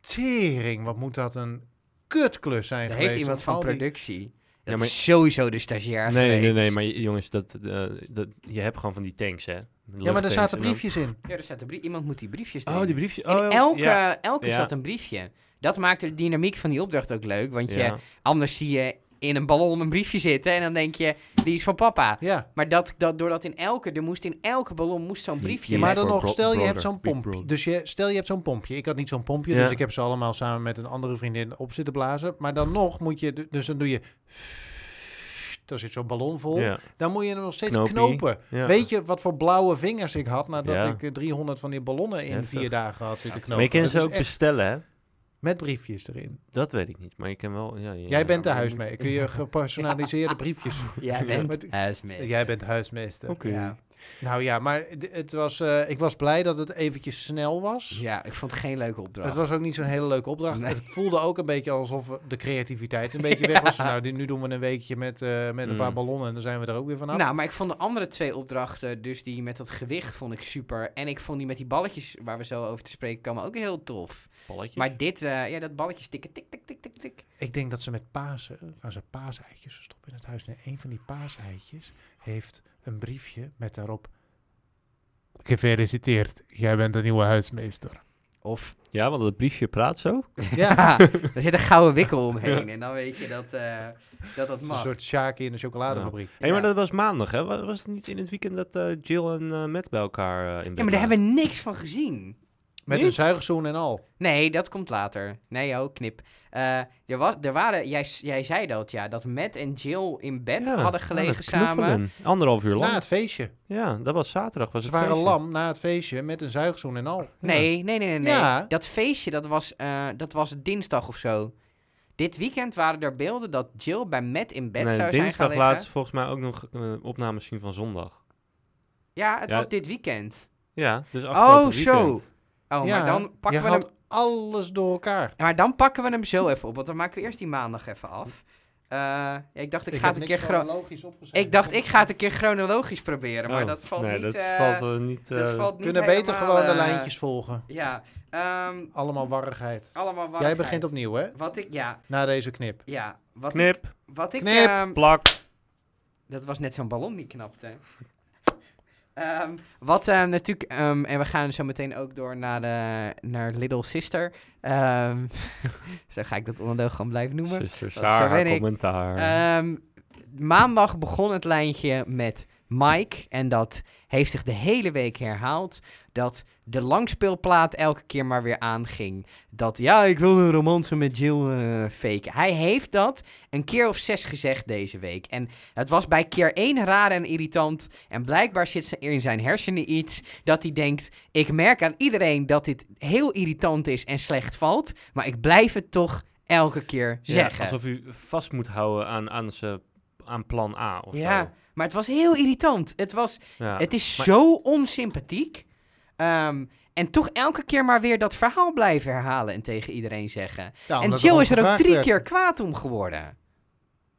tering, wat moet dat een kutklus zijn Er geweest. heeft iemand van die- productie. Dat Ja, maar- is sowieso de stagiair Nee, nee, geweest. nee, maar jongens, dat, eh, dat, je hebt gewoon van die tanks, hè? Ja, maar er zaten briefjes in. Ja, er staat een brie- iemand moet die briefjes Oh, doen. die briefjes. In Oh, elke, ja. elke Ja. zat een briefje. Dat maakte de dynamiek van die opdracht ook leuk. Want je, anders zie je in een ballon een briefje zitten en dan denk je, die is van papa. Ja, Maar dat, dat, doordat in elke, er moest in elke ballon moest zo'n briefje. die maar dan nog, stel je hebt zo'n brother. Dus je, stel je hebt zo'n pompje. Ik had niet zo'n pompje, Ja. dus ik heb ze allemaal samen met een andere vriendin op zitten blazen. Maar dan nog moet je, dus dan doe je... Dan zit zo'n ballon vol. Ja. Dan moet je hem nog steeds Knopie. knopen. Ja. Weet je wat voor blauwe vingers ik had nadat Ja. ik eh, 300 van die ballonnen in Heftig. vier dagen had zitten knopen? Maar je kan ze ook echt bestellen, hè? met briefjes erin. Dat weet ik niet, maar je kan wel... Ja, ja, Jij bent de huismeester. Kun je gepersonaliseerde *laughs* briefjes. Jij bent *laughs* Met- huismeester. Jij bent huismeester. Oké. Ja. Nou ja, maar het was, eh, ik was blij dat het eventjes snel was. ja, ik vond het geen leuke opdracht. Het was ook niet zo'n hele leuke opdracht. Nee. Het voelde ook een beetje alsof de creativiteit een beetje weg was. *laughs* nou, nu doen we een weekje met, eh, met een paar Mm. ballonnen en dan zijn we er ook weer vanaf. Nou, maar ik vond de andere twee opdrachten, dus die met dat gewicht, vond ik super. En ik vond die met die balletjes, waar we zo over te spreken komen, ook heel tof. Balletjes? Maar dit, eh, ja, dat balletjes tikken, tik, tik, tik, tik, tik. Ik denk dat ze met Pasen, gaan ze paaseitjes verstoppen in het huis. Nee, een van die paaseitjes heeft een briefje met daarop... Gefeliciteerd, jij bent de nieuwe huismeester. Of, Ja, want het briefje praat zo. *laughs* Ja, er zit een gouden wikkel omheen. En dan weet je dat eh, dat, dat een mag. soort Sjaki in de chocoladefabriek. Hé, maar Ja. dat was maandag, hè? Was was het niet in het weekend dat eh, Jill en eh, Matt bij elkaar eh, in bed Ja, maar daar hebben we niks van gezien. Met Niet? een zuigzoen en al. Nee, dat komt later. Nee, oh, knip. Eh, er, was, er waren, jij, jij zei dat, ja, dat Matt en Jill in bed Ja, hadden aan het gelegen samen. knuffelen. Anderhalf uur lang. Na het feestje. Ja, dat was zaterdag. Was Ze het waren feestje. lam na het feestje met een zuigzoen en al. Nee, nee, nee, nee. nee. Ja. Dat feestje, dat was, eh, dat was dinsdag of zo. Dit weekend waren er beelden dat Jill bij Matt in bed nee, zou zijn gaan dinsdag liggen. laatst volgens mij ook nog eh, opnames zien van zondag. Ja, het Ja. was dit weekend. Ja, dus afgelopen Oh, zo. weekend. Oh, ja, maar dan je pakken we hem... alles door elkaar. Maar dan pakken we hem zo even op, want dan maken we eerst die maandag even af. Eh, ja, ik dacht, ik, ga het een keer chro- chronologisch ik dacht, ik ga het een keer chronologisch proberen, maar Oh, dat valt nee, niet... dat eh, valt eh, niet... dat eh, valt niet kunnen beter gewoon de lijntjes volgen. Ja, ehm, Allemaal warrigheid. allemaal Jij warrigheid. begint opnieuw, hè? Wat ik, ja, Na deze knip. ja. Wat ik, Knip, wat ik, Knip. ehm, plak. Dat was net zo'n ballon die knapte. Ehm, wat eh, natuurlijk, ehm, en we gaan zo meteen ook door naar, de, naar Little Sister. Ehm, *laughs* zo ga ik dat onderdeel gewoon blijven noemen. Ben ik. commentaar. Ehm, maandag begon het lijntje met Mike. En dat heeft zich de hele week herhaald. Dat de langspeelplaat elke keer maar weer aanging. Dat ja, ik wil een romance met Jill eh fake. Hij heeft dat een keer of zes gezegd deze week. En het was bij keer één raar en irritant. En blijkbaar zit er in zijn hersenen iets dat hij denkt... Ik merk aan iedereen dat dit heel irritant is en slecht valt. Maar ik blijf het toch elke keer Ja, zeggen. alsof u vast moet houden aan, aan, aan plan A of Ja, zo. Maar het was heel irritant. Het, was, Ja. het is maar- zo onsympathiek. Ehm, en toch elke keer maar weer dat verhaal blijven herhalen en tegen iedereen zeggen. Ja, en Jill is er ook drie werd. keer kwaad om geworden. Ja,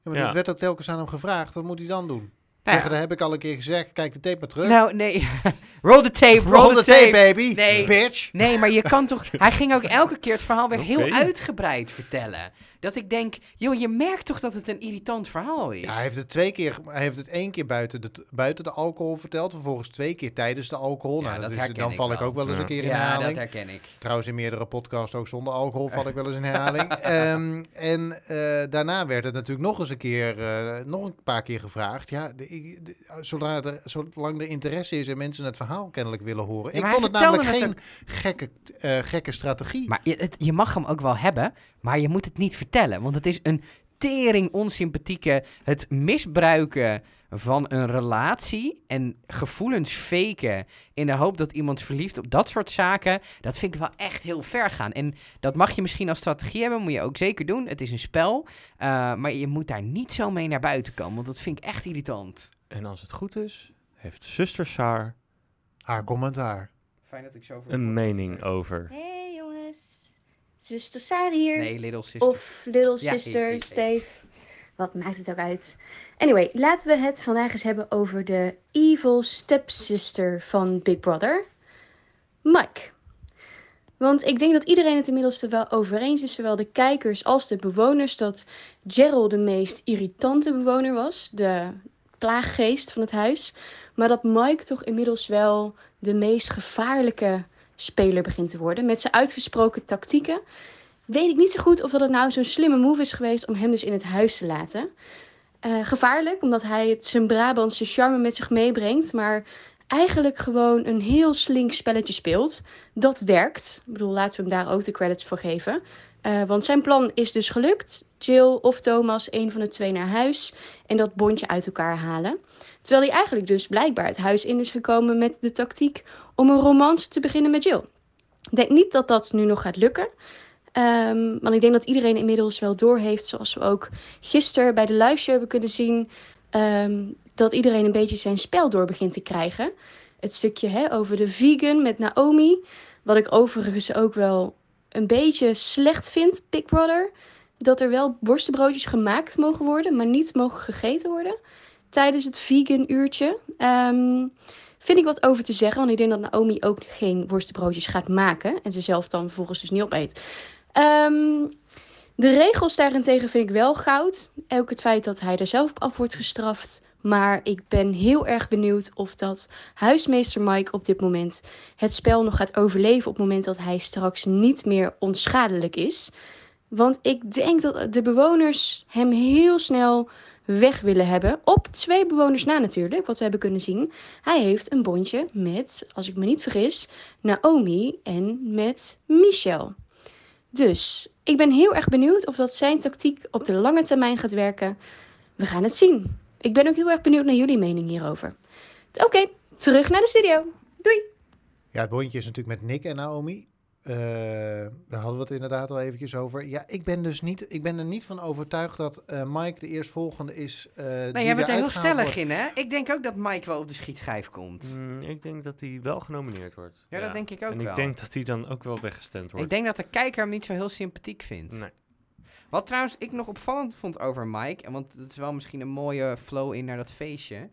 maar Ja. dit werd ook telkens aan hem gevraagd. Wat moet hij dan doen? Nou ja. dat heb ik al een keer gezegd. Kijk de tape maar terug. Nou, nee. *laughs* roll the tape, roll, Roll the, the tape, tape. baby. Nee. Bitch. Nee, maar je kan toch... *laughs* Hij ging ook elke keer het verhaal weer heel uitgebreid vertellen. Dat ik denk, joh, je merkt toch dat het een irritant verhaal is? Ja, hij heeft het twee keer, hij heeft het één keer buiten de, buiten de alcohol verteld. Vervolgens twee keer tijdens de alcohol. Ja, nou, dat is, herken dan ik val ik ook wel eens Ja. een keer in Ja, dat herhaling. herken ik. Trouwens, in meerdere podcasts ook zonder alcohol val ik wel eens in *laughs* herhaling. Ehm, en eh, daarna werd het natuurlijk nog eens een keer, eh, nog een paar keer gevraagd. Ja, de, ik- de- zodra er, zolang er interesse is en mensen het verhaal kennelijk willen horen. Ja, ik vond het namelijk het geen gekke, eh, gekke strategie. Maar je, het, je mag hem ook wel hebben, maar je moet het niet vertellen. Want het is een tering onsympathieke, het misbruiken van een relatie en gevoelens faken in de hoop dat iemand verliefd op dat soort zaken, dat vind ik wel echt heel ver gaan. En dat mag je misschien als strategie hebben, moet je ook zeker doen. Het is een spel, eh, maar je moet daar niet zo mee naar buiten komen, want dat vind ik echt irritant. En als het goed is, heeft zuster Saar Haar commentaar. Fijn dat ik zo een mening over. Hey zuster Sari hier. Nee, little sister. Of little sister Steve. Wat maakt het ook uit? Anyway, laten we het vandaag eens hebben over de evil stepsister van Big Brother. Mike. Want ik denk dat iedereen het inmiddels er wel over eens is, zowel de kijkers als de bewoners, dat Gerald de meest irritante bewoner was. De plaaggeest van het huis. Maar dat Mike toch inmiddels wel de meest gevaarlijke speler begint te worden. Met zijn uitgesproken tactieken. Weet ik niet zo goed of dat het nou zo'n slimme move is geweest om hem dus in het huis te laten. Eh, gevaarlijk, omdat hij het, zijn Brabantse charme met zich meebrengt. Maar eigenlijk gewoon een heel slink spelletje speelt. Dat werkt. Ik bedoel, laten we hem daar ook de credits voor geven. Eh, want zijn plan is dus gelukt. Jill of Thomas, een van de twee naar huis. En dat bondje uit elkaar halen. Terwijl hij eigenlijk dus blijkbaar het huis in is gekomen met de tactiek om een romance te beginnen met Jill. Ik denk niet dat dat nu nog gaat lukken. Ehm, want ik denk dat iedereen inmiddels wel doorheeft, zoals we ook gisteren bij de live show hebben kunnen zien, ehm, dat iedereen een beetje zijn spel door begint te krijgen. Het stukje hè, over de vegan met Naomi, wat ik overigens ook wel een beetje slecht vind, Big Brother. Dat er wel worstenbroodjes gemaakt mogen worden, maar niet mogen gegeten worden tijdens het vegan uurtje. Ehm, vind ik wat over te zeggen, want ik denk dat Naomi ook geen worstenbroodjes gaat maken en ze zelf dan vervolgens dus niet opeet. Ehm, de regels daarentegen vind ik wel goud. Ook het feit dat hij er zelf op af wordt gestraft. Maar ik ben heel erg benieuwd of dat huismeester Mike op dit moment het spel nog gaat overleven op het moment dat hij straks niet meer onschadelijk is. Want ik denk dat de bewoners hem heel snel weg willen hebben. Op twee bewoners na natuurlijk, wat we hebben kunnen zien. Hij heeft een bondje met, als ik me niet vergis, Naomi en met Michel. Dus ik ben heel erg benieuwd of dat zijn tactiek op de lange termijn gaat werken. We gaan het zien. Ik ben ook heel erg benieuwd naar jullie mening hierover. Oké, terug naar de studio. Doei! Ja, het bondje is natuurlijk met Nick en Naomi. Eh, daar hadden we het inderdaad al eventjes over. Ja, ik ben dus niet, ik ben er niet van overtuigd dat eh, Mike de eerstvolgende is. eh Nee, die jij bent er heel stellig wordt. in, hè? Ik denk ook dat Mike wel op de schietschijf komt. Mm, ik denk dat hij wel genomineerd wordt. Ja, dat denk ik ook En wel. ik denk dat hij dan ook wel weggestemd wordt. Ik denk dat de kijker hem niet zo heel sympathiek vindt. Nee. Wat trouwens ik nog opvallend vond over Mike, en want het is wel misschien een mooie flow in naar dat feestje.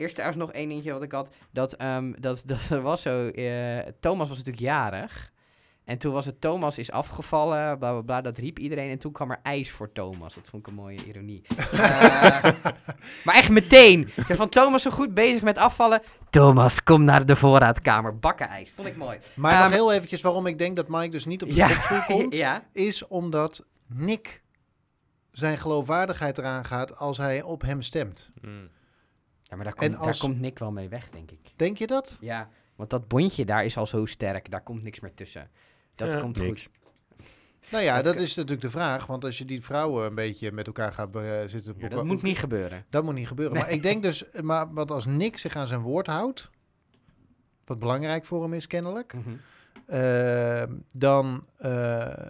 Eerst trouwens nog één dingetje wat ik had. Dat, ehm, dat, *laughs* dat was zo. eh, Thomas was natuurlijk jarig. En toen was het Thomas is afgevallen, bla bla bla. Dat riep iedereen. En toen kwam er ijs voor Thomas. Dat vond ik een mooie ironie. *laughs* Eh, maar echt meteen. Ik zei van Thomas zo goed bezig met afvallen. Thomas, kom naar de voorraadkamer. Bakken ijs. Vond ik mooi. Maar Ehm, nog heel eventjes waarom ik denk dat Mike dus niet op de Ja, *laughs* komt. ja. Is omdat Nick zijn geloofwaardigheid eraan gaat als hij op hem stemt. Mm. Ja, maar daar komt, als- daar komt Nick wel mee weg, denk ik. Denk je dat? Ja, want dat bondje daar is al zo sterk. Daar komt niks meer tussen. Dat Ja, komt niks. goed. Nou ja, Dat is natuurlijk de vraag. Want als je die vrouwen een beetje met elkaar gaat eh, zitten... Ja, dat moet niet gebeuren. Dat moet niet gebeuren. Maar ik denk dus, maar wat als Nick zich aan zijn woord houdt, wat belangrijk voor hem is kennelijk, Mhm. eh, dan eh,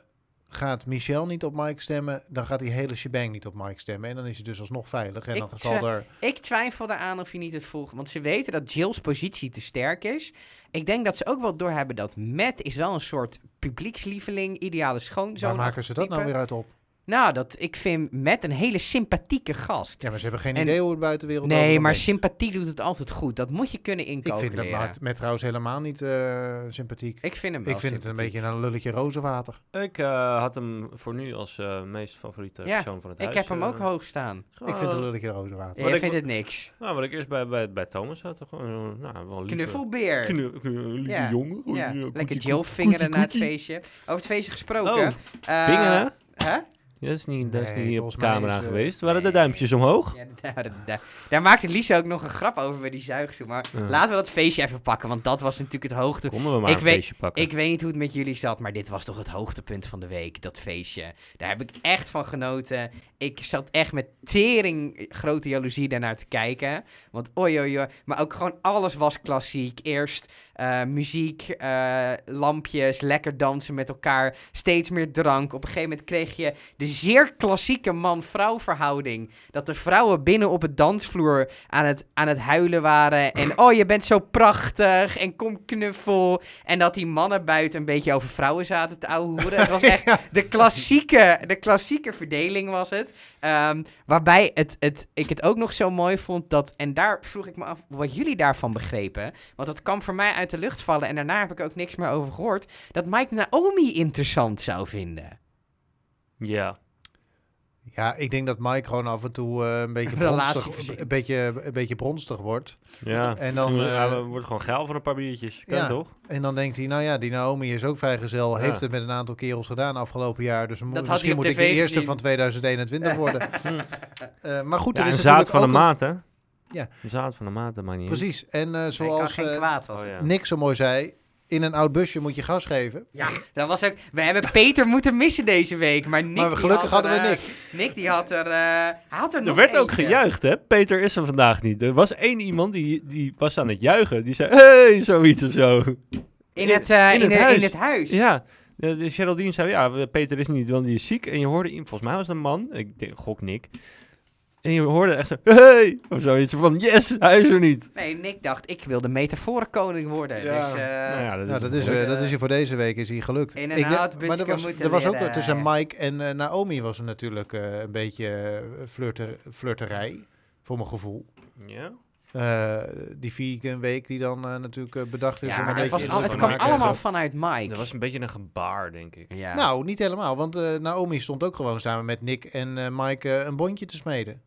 gaat Michel niet op Mike stemmen, dan gaat die hele shebang niet op Mike stemmen. En dan is hij dus alsnog veilig. En Ik dan zal er... Ik twijfel eraan of hij niet het volgt. Want ze weten dat Jill's positie te sterk is. Ik denk dat ze ook wel doorhebben dat Matt is wel een soort publiekslieveling, ideale schoonzoon. Waar maken ze dat nou weer uit op? Nou, dat, ik vind Matt een hele sympathieke gast. Ja, maar ze hebben geen En- idee hoe het buitenwereld Nee, maar sympathie doet het altijd goed. Dat moet je kunnen Ik incalculeren. vind dat met, met trouwens helemaal niet eh, sympathiek. Ik vind hem wel Ik vind het een beetje een lulletje rozenwater. Ik eh, had hem voor nu als eh, meest favoriete Ja, persoon van het Ik huis. heb hem ook hoog staan. Ik vind het een gewoon- lulletje rozenwater. Ja, ik- vindt het niks. Nou, wat ik eerst bij, bij, bij Thomas had, gewoon nou, wel een lieve, Knuffelbeer. knu- lieve Ja, jongen. Gewoon, Ja, ja, lekker Jill koetie, vingeren na het feestje. Over het feestje gesproken. Oh, eh, Vingeren? Hè? Dat is niet, dat is Nee, niet op camera is, eh, geweest. Waren de nee. duimpjes omhoog? Ja, *laughs* daar, daar, daar, daar maakte Lisa ook nog een grap over bij die zuigzoen. Maar Ja. laten we dat feestje even pakken, want dat was natuurlijk het hoogte. Konden we maar Ik een weet- feestje pakken. Ik weet niet hoe het met jullie zat, maar dit was toch het hoogtepunt van de week, dat feestje. Daar heb ik echt van genoten. Ik zat echt met tering grote jaloezie daarnaar te kijken. Want oi, oi, oi. Maar ook gewoon alles was klassiek. Eerst eh, muziek, eh, lampjes, lekker dansen met elkaar, steeds meer drank. Op een gegeven moment kreeg je de zeer klassieke man-vrouw verhouding. Dat de vrouwen binnen op het dansvloer aan het, aan het huilen waren. En *clears throat* oh, je bent zo prachtig. En kom knuffel. En dat die mannen buiten een beetje over vrouwen zaten te ouwehoeren. Het was *laughs* echt de klassieke, de klassieke verdeling was het. Ehm, waarbij het, het, ik het ook nog zo mooi vond dat... En daar vroeg ik me af wat jullie daarvan begrepen. Want dat kwam voor mij uit de lucht vallen. En daarna heb ik ook niks meer over gehoord. Dat Mike Naomi interessant zou vinden. Ja. Ja, ik denk dat Mike gewoon af en toe eh, een beetje Een bronstig, een beetje, een beetje bronstig wordt. Ja. En dan, ja, eh, we wordt gewoon geil voor een paar biertjes. Kan ja. toch? En dan denkt hij, nou ja, die Naomi is ook vrijgezel. Ja. Heeft het met een aantal kerels gedaan afgelopen jaar. Dus mo- Dat had misschien moet ik de eerste gezien. van 2021 worden. *laughs* Eh, maar goed, Ja, er een is zaad natuurlijk van de ook een- maat, hè? Ja. Een zaad van de maat, dat maakt niet. Precies. En eh, kan zoals geen eh, kwaad was. Oh, ja. Nick zo mooi zei, in een oud busje moet je gas geven. Ja, dat was ook. We hebben Peter moeten missen deze week, maar Nick. maar gelukkig had er, hadden we eh, Nick. Nick die had er. hij had er nog Er werd ook gejuicht, hè? Peter is er vandaag niet. Er was één iemand die, die was aan het juichen. Die zei, hey, zoiets of zo. In het, eh, in in, het huis. in het huis. Ja, de, de Geraldine zei, ja, Peter is niet, want die is ziek. En je hoorde, volgens mij was het een man, ik denk, gok Nick. En je hoorde echt zo, *laughs* hey, of zoiets van, yes, hij is er niet. Nee, Nick dacht, ik wil de metaforenkoning worden. Ja. Dus, eh, nou ja, dat Nou, is, dat is, eh, dat is je voor deze week is hij gelukt. In een Ik maar er was, er was ook leren. tussen Mike en eh, Naomi was er natuurlijk eh, een beetje eh, flirter, flirterij, voor mijn gevoel. Ja? Eh, die vegan week die dan eh, natuurlijk eh, bedacht is ja, om een het, was al, het kwam allemaal vanuit Mike. Dat was een beetje een gebaar, denk ik. ja. Nou, niet helemaal, want eh, Naomi stond ook gewoon samen met Nick en eh, Mike eh, een bondje te smeden.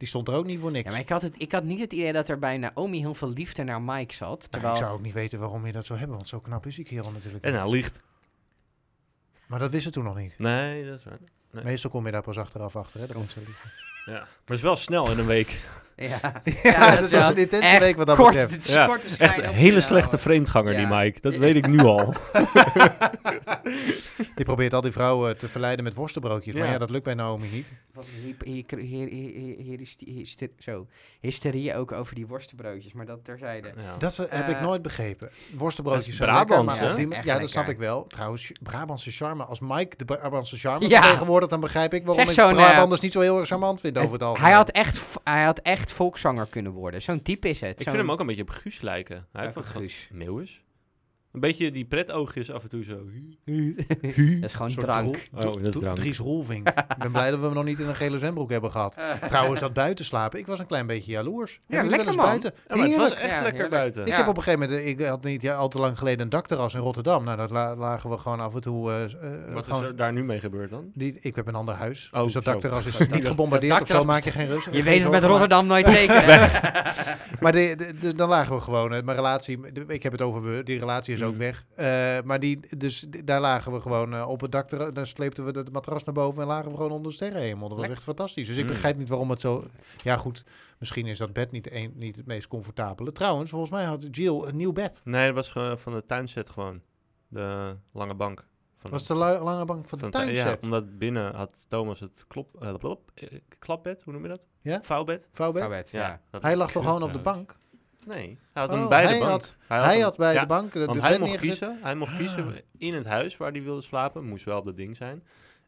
Die stond er ook niet voor niks. ja, maar ik had, het, ik had niet het idee dat er bij Naomi heel veel liefde naar Mike zat. Nou, Terwijl... ik zou ook niet weten waarom je dat zou hebben, want zo knap is die kerel natuurlijk En niet. hij liegt. Maar dat wisten toen nog niet. Nee, dat is waar. Nee. Meestal kom je daar pas achteraf achter, hè, liegen. Ja. Maar het is wel snel in een week. *laughs* Ja, Ja, dat dat is was een intense echt week wat dat kort, betreft. het is Ja, korte Echt een hele te slechte houden. vreemdganger, die. Mike. Dat *laughs* weet ik nu al. *laughs* Die probeert al die vrouwen te verleiden met worstenbroodjes. Maar Ja. dat lukt bij Naomi niet. Wat een hyster- Zo, hysterie ook over die worstenbroodjes, maar dat terzijde. Ja. Dat heb ik Eh, nooit begrepen. Worstenbroodjes is zijn Echt ja, dat snap ik wel. Trouwens, Brabantse charme. Als Mike de Brabantse charme Ja. vertegenwoordigt, dan begrijp ik waarom ik eh, Brabanders niet zo heel erg charmant vind over het algemeen. Hij had, echt, hij had echt volkszanger kunnen worden. Zo'n type is het. Ik vind hem ook een beetje op Guus lijken. Hij heeft van Guus. Meeuwis. Een beetje die pretoogjes af en toe zo. *laughs* Dat is gewoon Een soort drank. Dro- Oh, dat is Dro- drank. Dries *laughs* ik ben blij dat we hem nog niet in een gele zwembroek hebben gehad. *laughs* Trouwens, dat buiten slapen. Ik was een klein beetje jaloers. Hebben jullie lekker, wel eens man. buiten? Ja, maar het was Heerlijk. echt Ja, lekker heerlijk. buiten. Ik Ja. heb op een gegeven moment, ik had niet ja, al te lang geleden een dakterras in Rotterdam. Nou, dat la- lagen we gewoon af en toe. eh, eh, Wat is er daar nu mee gebeurd dan? Die, ik heb een ander huis. Oh, dus dat zo. dakterras is niet gebombardeerd of zo, dakterras maak je geen rust. Je geen weet het met Rotterdam nooit zeker. hè? Maar, maar de, de- de- dan lagen we gewoon. eh, Mijn relatie, de- ik heb het over we, die relatie is ook Mm. weg. Eh, maar die, dus daar lagen we gewoon eh, op het dak. ter- Daar sleepten we de matras naar boven en lagen we gewoon onder de sterrenhemel. Dat was echt fantastisch. Dus ik Mm. begrijp niet waarom het zo. Ja, goed. Misschien is dat bed niet, een, niet het meest comfortabele. Trouwens, volgens mij had Jill een nieuw bed. Nee, dat was ge- van de tuinset gewoon. De lange bank. Van Was de lange bank van de van tu- Ja, tuinset? omdat binnen had Thomas het klop, eh, klapbed, hoe noem je dat? Ja? Vouwbed. Vouwbed? Vouwbed, ja. dat Hij lag toch gewoon op de bank? Nee, hij had Oh, bij hij de bank. had- hij Hij hem- had bij ja, de bank de, de Want hij mocht neergezet. kiezen, hij mocht Ah. kiezen in het huis waar hij wilde slapen. Moest wel op dat ding zijn.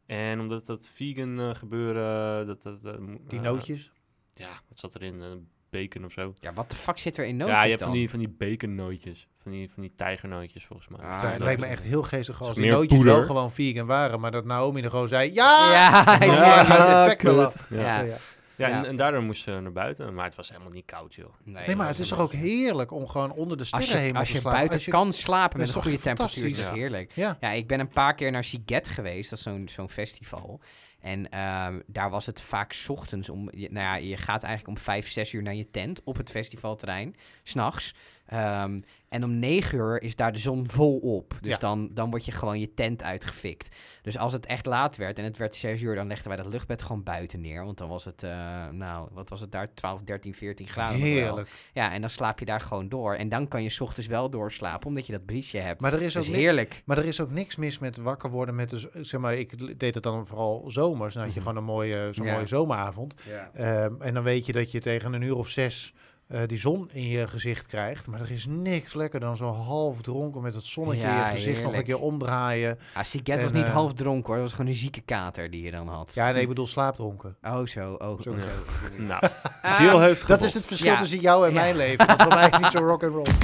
En omdat dat vegan eh, gebeuren, dat, dat, eh, Die nootjes. Ja, wat zat erin? Eh, bacon of zo. Ja, wat de fuck zit er in nootjes ja, je hebt dan? van die, van die baconnootjes. Van die, van die tijgernootjes volgens mij. Ah, Het dat lijkt me echt heel geestig als die nootjes poeder. wel gewoon vegan waren, maar dat Naomi er gewoon zei, ja! Ja, *laughs* Ja, ja. Ja, Ja. Ja. Ja, Ja. En, en daardoor moesten ze naar buiten. Maar het was helemaal niet koud, joh. Nee, dat maar het is toch ook heerlijk om gewoon onder de sterren Als je, heen als te je slapen. buiten Als je- kan slapen met een goede temperatuur, is Ja. heerlijk. Ja. Ja, ik ben een paar keer naar Siget geweest, dat is zo'n zo'n festival. En ehm, daar was het vaak 's ochtends om, je- nou ja, je gaat eigenlijk om vijf, zes uur naar je tent op het festivalterrein, s'nachts. Ehm en om negen uur is daar de zon volop. Dus Ja. dan, dan word je gewoon je tent uitgefikt. Dus als het echt laat werd en het werd zes uur, dan legden wij dat luchtbed gewoon buiten neer. Want dan was het, eh, nou, wat was het daar, 12, 13, 14 graden. Heerlijk. Ja, en dan slaap je daar gewoon door. En dan kan je 's ochtends wel doorslapen, omdat je dat briesje hebt. Maar er is ook is heerlijk. Maar er is ook niks mis met wakker worden met zeg maar, ik deed het dan vooral zomers. Dan had je Mhm. gewoon een mooie, zo'n Ja. mooie zomeravond. Ja. Ehm, en dan weet je dat je tegen een uur of zes eh, die zon in je gezicht krijgt. Maar er is niks lekker dan zo half dronken met het zonnetje in Ja, je gezicht nog een keer omdraaien. Ah, Siget was niet eh, half dronken hoor, dat was gewoon een zieke kater die je dan had. Ja, nee, ik bedoel slaapdronken. Oh, zo. Oh, Zo. oh, Ja. *laughs* zo. Nou, *laughs* Ah, Jill heeft Dat is het verschil Ja. tussen jou en Ja. mijn leven. Want voor mij is het niet zo rock and roll. *laughs*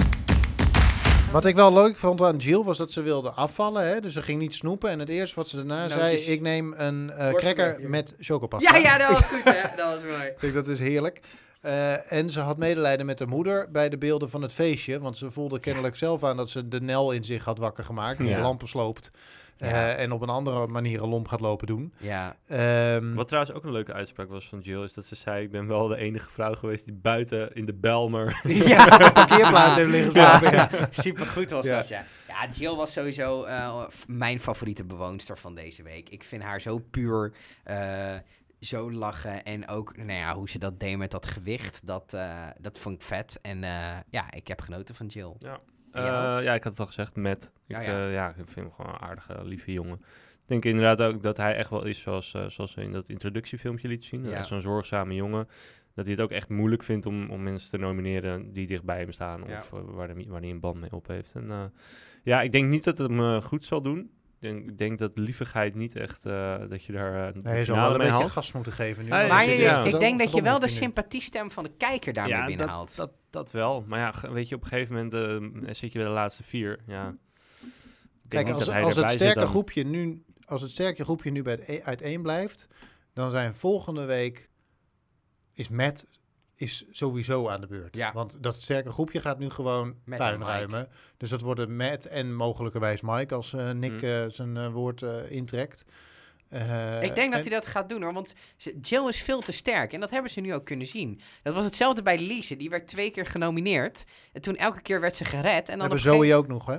Wat ik wel leuk vond aan Jill was dat ze wilde afvallen. Hè? Dus ze ging niet snoepen. En het eerste wat ze daarna zei, Nootjes. ik neem een eh Worstenbroodje. cracker met chocopasta. Ja, ja, dat was goed hè. Dat was mooi. Ik denk, dat is heerlijk. Eh, en ze had medelijden met haar moeder bij de beelden van het feestje. Want ze voelde kennelijk zelf aan dat ze de Nel in zich had wakker gemaakt. Die Ja. de lampen sloopt. eh, Ja. en op een andere manier een lomp gaat lopen doen. Ja. Ehm, Wat trouwens ook een leuke uitspraak was van Jill, is dat ze zei: Ik ben wel de enige vrouw geweest die buiten in de Belmer. *laughs* ja, op parkeerplaats heeft liggen slapen. Ja. *laughs* Supergoed was Ja. dat, ja. Ja, Jill was sowieso eh, mijn favoriete bewoonster van deze week. Ik vind haar zo puur, eh, zo lachen. En ook nou ja, hoe ze dat deed met dat gewicht, dat, eh, dat vond ik vet. En eh, ja, ik heb genoten van Jill. Eh, Ja. ja, ik had het al gezegd, met. Ik, Ja, ja, ja. ja, ik vind hem gewoon een aardige, lieve jongen. Ik denk inderdaad ook dat hij echt wel is zoals, zoals ze in dat introductiefilmpje liet zien. Ja. Ja. Zo'n zorgzame jongen. Dat hij het ook echt moeilijk vindt om, om mensen te nomineren die dicht bij hem staan. Ja. Of waar, hij, waar hij een band mee op heeft. En, ja, ik denk niet dat het hem goed zal doen. Ik denk, ik denk dat liefigheid niet echt, eh, dat je daar eh Nee, je wel een beetje haalt. gas moeten geven nu. Ah, Maar je, ja. ik denk dat je wel de sympathiestem van de kijker daarmee ja, binnenhaalt. Dat, dat, dat wel. Maar ja, weet je, op een gegeven moment eh, zit je bij de laatste vier. Ja. Kijk, als, als het sterke groepje nu, als het sterke groepje nu bij het e- uiteen blijft, dan zijn volgende week is Matt is sowieso aan de beurt. Ja. Want dat sterke groepje gaat nu gewoon Matt puin en Mike. ruimen. Dus dat worden Matt en mogelijkerwijs Mike als eh, Nick Hm. eh, zijn eh, woord intrekt. Ik denk dat hij dat gaat doen hoor, want Jill is veel te sterk en dat hebben ze nu ook kunnen zien. Dat was hetzelfde bij Lise, die werd twee keer genomineerd en toen elke keer werd ze gered. En dan hebben Zoe gegeven- ook nog, hè?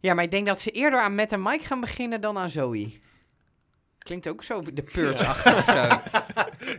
Ja, maar ik denk dat ze eerder aan Matt en Mike gaan beginnen dan aan Zoe. Klinkt ook zo de purge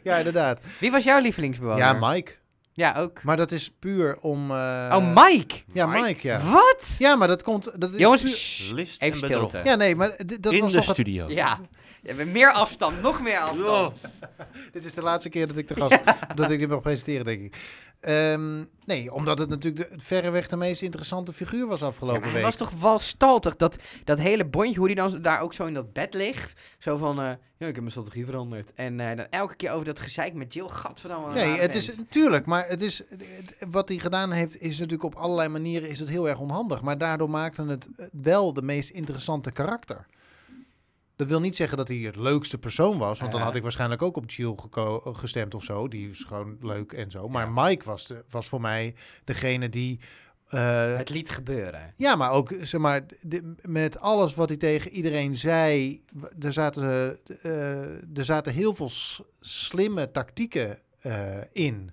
Ja, inderdaad. Wie was jouw lievelingsbewoner? Ja, Mike. Ja, ook. Maar dat is puur om... eh, oh, Mike! Ja, Mike, Mike? ja. Wat? Ja, maar dat komt... Dat is Jongens, puur- shh, List even stilte. Ja, nee, maar dat in was de toch het studio. Ja. We hebben meer afstand, nog meer afstand. *laughs* Dit is de laatste keer dat ik de gast dat ik dit mag presenteren, denk ik. Ehm, nee, omdat het natuurlijk de, verreweg de meest interessante figuur was Ja, afgelopen maar hij week. was toch wel staltig, dat, dat hele bondje, hoe die dan daar ook zo in dat bed ligt. Zo van, eh, ja, ik heb mijn strategie veranderd. En eh, dan elke keer over dat gezeik met Jill, gadverdamme. Nee, rare het is natuurlijk, maar het is het- wat hij gedaan heeft, is natuurlijk op allerlei manieren is het heel erg onhandig. Maar daardoor maakte het wel de meest interessante karakter. Dat wil niet zeggen dat hij het leukste persoon was, want dan had ik waarschijnlijk ook op Jill geko- gestemd of zo. Die is gewoon leuk en zo. Maar. Mike was, de, was voor mij degene die. eh, Het liet gebeuren. Ja, maar ook zeg maar, de- met alles wat hij tegen iedereen zei, er zaten, eh, er zaten heel veel slimme tactieken eh, in.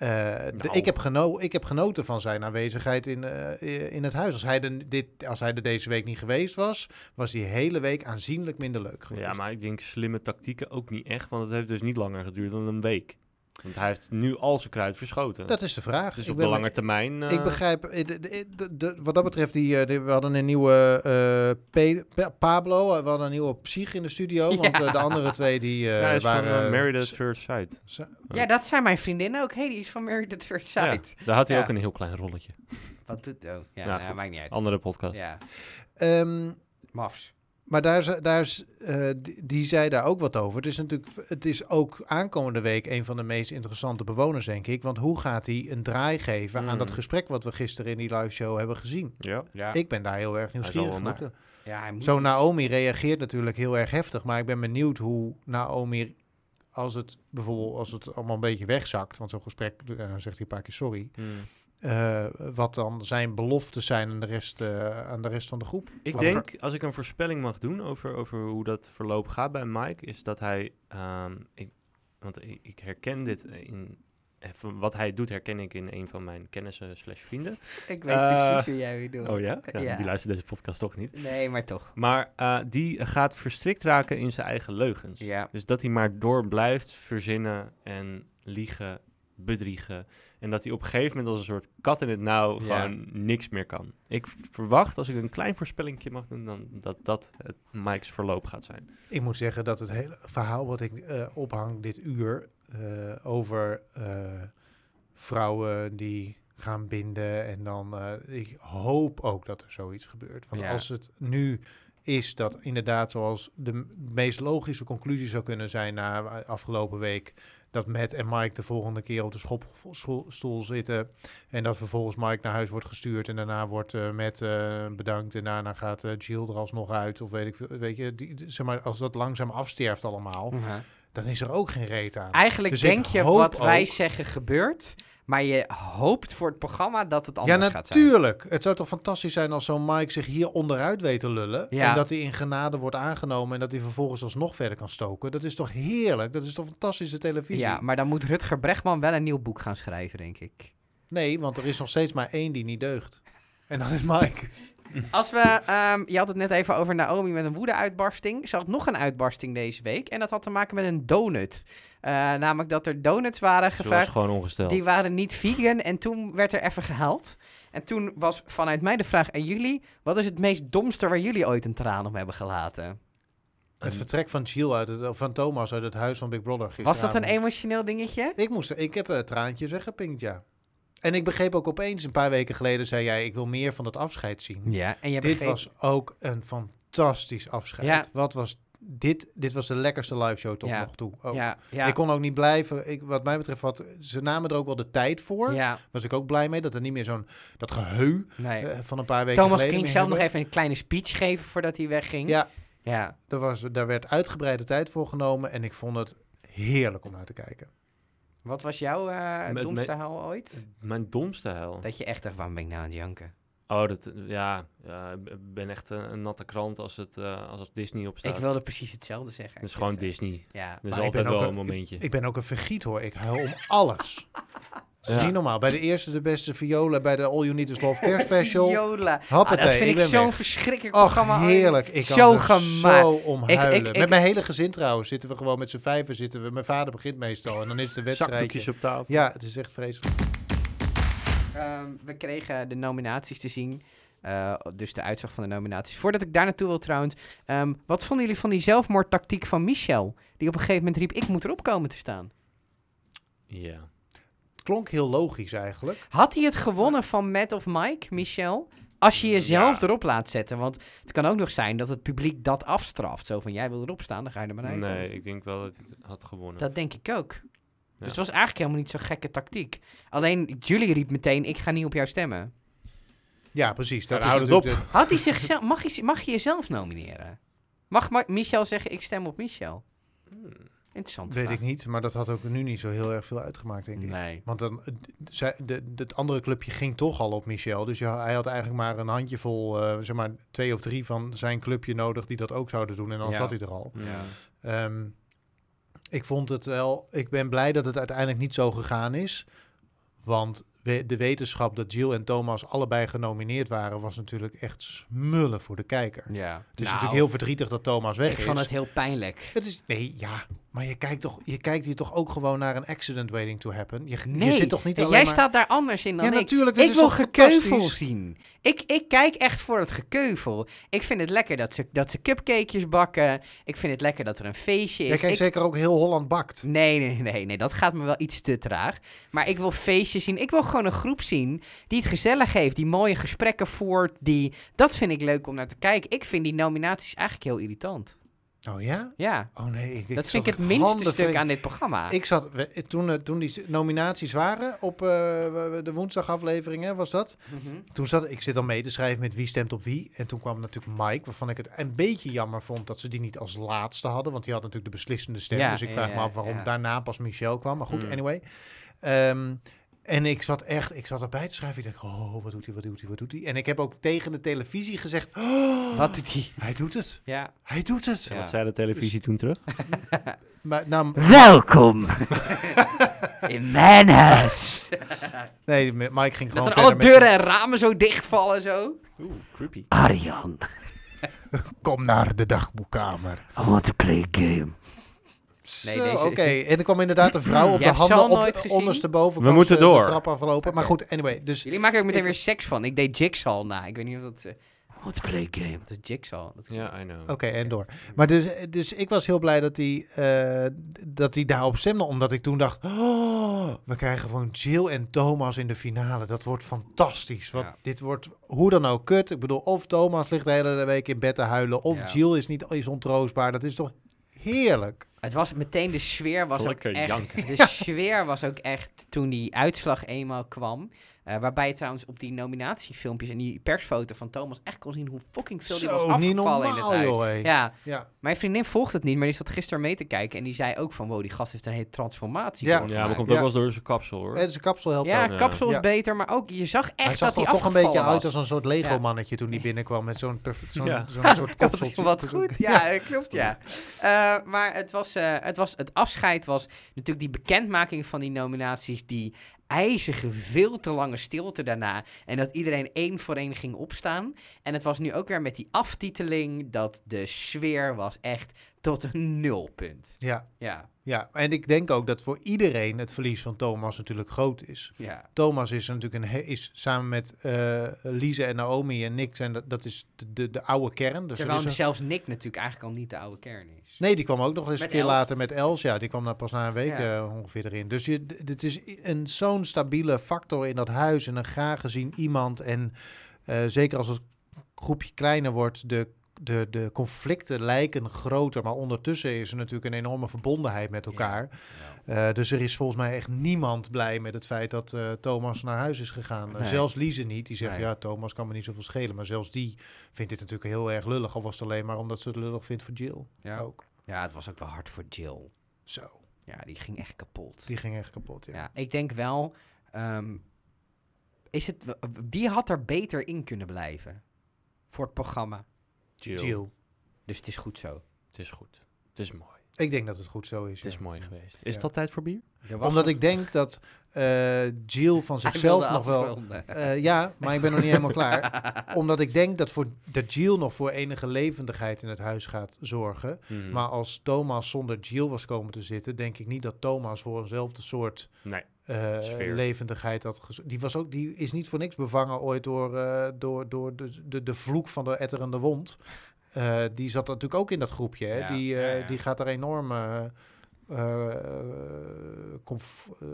De- Nou. ik, heb geno ik heb genoten van zijn aanwezigheid in, eh, in het huis. Als hij, de, dit, als hij er deze week niet geweest was, was die hele week aanzienlijk minder leuk geweest. Ja, maar ik denk slimme tactieken ook niet echt, want het heeft dus niet langer geduurd dan een week. Want hij heeft nu al zijn kruid verschoten. Dat is de vraag. dus Ik op ben- de lange termijn... eh, Ik begrijp, eh, de, de, de- de- wat dat betreft, die, eh, we hadden een nieuwe eh, Pe- Pablo, eh, we hadden een nieuwe psych in de studio, *laughs* want Ja. eh, de andere twee die eh, ja, waren... van uh, Married at First Sight. Ja, dat zijn mijn vriendinnen ook. Hey, die is van Married at First Ja, Sight. daar had hij Ja. ook een heel klein rolletje. Wat doet... Oh, ja, Ja, nou, goed. maakt niet uit. Andere podcast. Ja, Ehm, mafs. Maar daar, is- daar is, eh, die, die zei daar ook wat over. Het is natuurlijk, het is ook aankomende week een van de meest interessante bewoners, denk ik. Want hoe gaat hij een draai geven aan dat gesprek wat we gisteren in die live show hebben gezien? Ja, Ja, Ik ben daar heel erg nieuwsgierig naar. ja hij moet Zo. Naomi reageert natuurlijk heel erg heftig, maar ik ben benieuwd hoe Naomi, als het bijvoorbeeld als het allemaal een beetje wegzakt, want zo'n gesprek, eh, zegt hij een paar keer sorry, Hmm. Eh, wat dan zijn beloftes zijn aan de rest, eh, aan de rest van de groep. Ik Wat denk, als ik een voorspelling mag doen over, over hoe dat verloop gaat bij Mike, is dat hij, ehm, ik, want ik, ik herken dit in, eh, van wat hij doet herken ik in een van mijn kennissen slash vrienden. Ik weet Eh, precies hoe jij doet. Oh ja? ja, Ja. Die luistert deze podcast toch niet. Nee, maar toch. Maar eh, die gaat verstrikt raken in zijn eigen leugens. Ja. Dus dat hij maar door blijft verzinnen en liegen, bedriegen. En dat hij op een gegeven moment als een soort kat in het nauw Ja. gewoon niks meer kan. Ik verwacht, als ik een klein voorspellingje mag doen, dan dat dat het Mike's verloop gaat zijn. Ik moet zeggen dat het hele verhaal wat ik eh, ophang dit uur eh, over eh, vrouwen die gaan binden en dan eh, ik hoop ook dat er zoiets gebeurt. Want Ja. als het nu is dat inderdaad zoals de meest logische conclusie zou kunnen zijn na afgelopen week dat Matt en Mike de volgende keer op de schopstoel zitten en dat vervolgens Mike naar huis wordt gestuurd en daarna wordt eh Matt eh, bedankt en daarna gaat eh, Jill er alsnog uit of weet ik veel, weet je, die, zeg maar als dat langzaam afsterft allemaal, Mhm. Dan is er ook geen reet aan. Eigenlijk Dus denk je wat wij ook- zeggen gebeurt, maar je hoopt voor het programma dat het Ja, anders gaat zijn. natuurlijk. Het zou toch fantastisch zijn als zo'n Mike zich hier onderuit weet te lullen. Ja. En dat hij in genade wordt aangenomen en dat hij vervolgens alsnog verder kan stoken. Dat is toch heerlijk? Dat is toch fantastische televisie? Ja, maar dan moet Rutger Bregman wel een nieuw boek gaan schrijven, denk ik. Nee, want er is nog steeds maar één die niet deugt. En dat is Mike. *laughs* Als we, ehm, je had het net even over Naomi met een woede-uitbarsting. Ze had nog een uitbarsting deze week. En dat had te maken met een donut. Eh, namelijk dat er donuts waren Ze was gevraagd. gewoon ongesteld. Die waren niet vegan. En toen werd er even gehuild. En toen was vanuit mij de vraag aan jullie: wat is het meest domste waar jullie ooit een traan om hebben gelaten? Het vertrek van Jill uit het, of van Thomas uit het huis van Big Brother Was dat een emotioneel dingetje? Ik, moest, ik heb een traantje weggepinkt, ja. En ik begreep ook opeens, een paar weken geleden zei jij... ik wil meer van dat afscheid zien. Ja, en je Dit begreep- was ook een fantastisch afscheid. Ja. Wat was dit? Dit was de lekkerste live show tot Ja. nog toe. Ook. Ja, ja, Ik kon ook niet blijven. Ik, wat mij betreft, wat, ze namen er ook wel de tijd voor. ja, Was ik ook blij mee dat er niet meer zo'n dat geheu nee. eh, van een paar weken Thomas geleden ging meer zelf nog even een kleine speech geven voordat hij wegging. Ja, ja. daar, was, daar werd uitgebreide tijd voor genomen en ik vond het heerlijk om naar te kijken. Wat was jouw eh domste huil ooit? Mijn domste hel. Dat je echt dacht, waarom ben ik nou aan het janken? Oh, dat, ja, ja, ik ben echt een, een natte krant als het eh, als het Disney op staat. Ik wilde precies hetzelfde zeggen. Het is Ik gewoon Disney. Ja. Dat is Maar ik altijd ben ook wel een- een momentje. Ik ben ook een vergiet hoor. Ik huil om alles. *laughs* Dat is Ja. niet normaal. Bij de eerste de beste viola, bij de All You Need Is Love *laughs* Care Special. Viola. Hoppatee, Ah, dat vind ik zo'n verschrikkelijk Och, programma. heerlijk. Ik kan zo gemaakt. zo om Ik- huilen. ik- ik- Met mijn hele gezin trouwens zitten we gewoon met z'n vijven zitten we. Mijn vader begint meestal en dan is het een wedstrijdje. Zakdoekjes op tafel. Ja, het is echt vreselijk. Ehm, we kregen de nominaties te zien. Eh, dus de uitslag van de nominaties. Voordat ik daar naartoe wil trouwens. ehm, wat vonden jullie van die zelfmoordtactiek van Michel? Die op een gegeven moment riep, ik moet erop komen te staan. Ja. Klonk heel logisch eigenlijk. Had hij het gewonnen van Matt of Mike, Michel? Als je jezelf Ja. erop laat zetten. Want het kan ook nog zijn dat het publiek dat afstraft. Zo van, jij wil erop staan, dan ga je er maar uit. Nee, ik denk wel dat hij het had gewonnen. Dat denk ik ook. Dus het was eigenlijk helemaal niet zo'n gekke tactiek. Alleen, Julie riep meteen, ik ga niet op jou stemmen. Ja, precies. Dat Maar is houd het natuurlijk Had hij zichzelf, mag, je, mag je jezelf nomineren? Mag Ma- Michel zeggen, ik stem op Michel? Hmm. Interessant. weet ik niet, maar dat had ook nu niet zo heel erg veel uitgemaakt, denk ik. Nee. Want dan, eh, zij- de, de, het andere clubje ging toch al op Michel. Dus ja, hij had eigenlijk maar een handjevol, eh zeg maar twee of drie van zijn clubje nodig die dat ook zouden doen. En dan Ja. zat hij er al. Ja. Ehm, ik vond het wel. Ik ben blij dat het uiteindelijk niet zo gegaan is. Want we- de wetenschap dat Jill en Thomas allebei genomineerd waren, was natuurlijk echt smullen voor de kijker. Ja. Het is natuurlijk heel verdrietig dat Thomas weg Ik is. vond het heel pijnlijk. Het is. Nee, ja. Maar je kijkt, toch, je kijkt hier toch ook gewoon naar een accident waiting to happen? Je, Nee, je zit toch niet en alleen jij maar... staat daar anders in dan ja, ik. natuurlijk. Ik wil gekeuvel zien. Ik, ik kijk echt voor het gekeuvel. Ik vind het lekker dat ze, dat ze cupcakejes bakken. Ik vind het lekker dat er een feestje is. Jij kijkt Ik- zeker ook heel Holland bakt. Nee, nee, nee, nee, dat gaat me wel iets te traag. Maar ik wil feestjes zien. Ik wil gewoon een groep zien die het gezellig heeft, die mooie gesprekken voert. Die... Dat vind ik leuk om naar te kijken. Ik vind die nominaties eigenlijk heel irritant. Oh ja? Ja, Oh nee. Ik, dat vind ik het minste stuk aan dit programma. Ik zat, toen, eh, toen die nominaties waren op eh, de woensdagaflevering, hè, was dat? Mhm. Toen zat ik zit al mee te schrijven met wie stemt op wie. En toen kwam natuurlijk Mike, waarvan ik het een beetje jammer vond dat ze die niet als laatste hadden. Want die had natuurlijk de beslissende stem. Ja, dus ik ja, vraag me af waarom ja. daarna pas Michel kwam. Maar goed, Mm. anyway. Ehm, en ik zat echt, ik zat erbij te schrijven. Ik dacht, oh, wat doet hij, wat doet hij, wat doet hij? En ik heb ook tegen de televisie gezegd, oh, Wat doet die? hij doet het. Ja. Hij doet het. Ja. Wat zei de televisie toen terug? *laughs* Maar nou, Welkom *laughs* in mijn huis. nee, Mike ging gewoon Dat er alle met deuren en ramen zo dichtvallen zo. Oeh, creepy. Arjan, *laughs* Kom naar de dagboekkamer. I want to play a game. Nee, deze- Oké, en er kwam inderdaad een vrouw *clears throat* op de handen op de ondersteboven. We moeten door. De trap afgelopen. Maar goed, anyway. Dus Jullie maken er ook meteen Ik- weer seks van. Ik deed Jigsaw na. Ik weet niet of dat... eh, to play game. Dat is Jigsaw. Ja, I know. Oké, en door. Maar dus, dus ik was heel blij dat hij eh, dat hij daarop stemde. Omdat ik toen dacht, oh, we krijgen gewoon Jill en Thomas in de finale. Dat wordt fantastisch. Want Ja. dit wordt hoe dan ook kut. Ik bedoel, of Thomas ligt de hele week in bed te huilen. Of Ja. Jill is niet is ontroostbaar. Dat is toch heerlijk. Het was meteen, de sfeer was ook echt... janken. De *laughs* sfeer was ook echt toen die uitslag eenmaal kwam. Eh, waarbij je trouwens op die nominatiefilmpjes en die persfoto van Thomas echt kon zien hoe fucking veel die was afgevallen in het huis. joh. Ja, ja. mijn vriendin volgt het niet, maar die zat gisteren mee te kijken. En die zei ook van, wow, die gast heeft een hele transformatie Ja. Ja, maar komt Ja. ook wel eens door zijn kapsel hoor. Het is een kapsel helpt Ja, ook. Ja. kapsel is Ja. beter, maar ook, je zag echt Hij zag dat hij er toch een beetje uit als een soort Lego-mannetje toen hij binnenkwam met zo'n perf- zo'n Ja. zo'n soort *laughs* kopseltje. Wat goed, ja, klopt, ja. Eh, maar het was, eh, het was, het afscheid was natuurlijk die bekendmaking van die nominaties, die ijzige, veel te lange stilte daarna. En dat iedereen één voor één ging opstaan. En het was nu ook weer met die aftiteling dat de sfeer was echt tot een nulpunt. Ja, Ja, ja, en ik denk ook dat voor iedereen het verlies van Thomas natuurlijk groot is. ja. Thomas is natuurlijk een is samen met eh Lise en Naomi en Nick zijn dat, dat is de, de, de oude kern. Dus er Terwijl zelfs Nick natuurlijk eigenlijk al niet de oude kern is. Nee, die kwam ook nog eens een keer later met Els. Ja, die kwam daar pas na een week Ja. eh, ongeveer erin. Dus je, dit is een zo'n stabiele factor in dat huis en een graag gezien iemand. En eh, zeker als het groepje kleiner wordt, de, de, de conflicten lijken groter. Maar ondertussen is er natuurlijk een enorme verbondenheid met elkaar. Eh, dus er is volgens mij echt niemand blij met het feit dat eh, Thomas naar huis is gegaan. Nee. Zelfs Lise niet. Die zegt, Nee. ja, Thomas kan me niet zoveel schelen. Maar zelfs die vindt dit natuurlijk heel erg lullig. Al was het alleen maar omdat ze het lullig vindt voor Jill. Ja. Ook. ja, het was ook wel hard voor Jill. Zo, Ja, die ging echt kapot. die ging echt kapot, ja. Ja, ik denk wel. ehm, is het, wie had er beter in kunnen blijven voor het programma? Jill. Jill. Dus het is goed zo. Het is goed. Het is mooi. Ik denk dat het goed zo is. Het is ja. mooi geweest. Is Ja. dat tijd voor bier? Er Omdat ik denk dat eh, Jill van zichzelf nog wel... Eh, ja, maar ik ben nog niet helemaal klaar. *laughs* Omdat ik denk dat, voor, dat Jill nog voor enige levendigheid in het huis gaat zorgen. Hmm. Maar als Thomas zonder Jill was komen te zitten, denk ik niet dat Thomas voor eenzelfde soort Nee. Eh, levendigheid had Die, was ook, die is niet voor niks bevangen ooit door, eh, door, door de, de, de vloek van de etterende wond. Eh, die zat natuurlijk ook in dat groepje. Hè? Ja, die, eh, ja, ja. die gaat er enorm. eh, eh, conf- eh,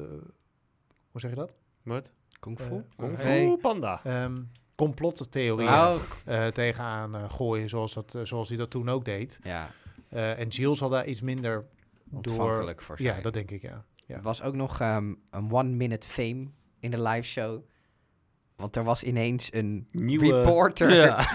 hoe zeg je dat? Wat? Kung Fu? Kung Fu Nee. Panda. Ehm complottheorieën Oh, eh, tegenaan gooien, zoals, dat, zoals hij dat toen ook deed. ja, Eh, en Jill zal daar iets minder door. ontvankelijk voor zijn. Ja, dat denk ik, ja. Ja. Er was ook nog ehm, een one-minute fame in de live show. Want er was ineens een Nieuwe- reporter. Ja. *laughs*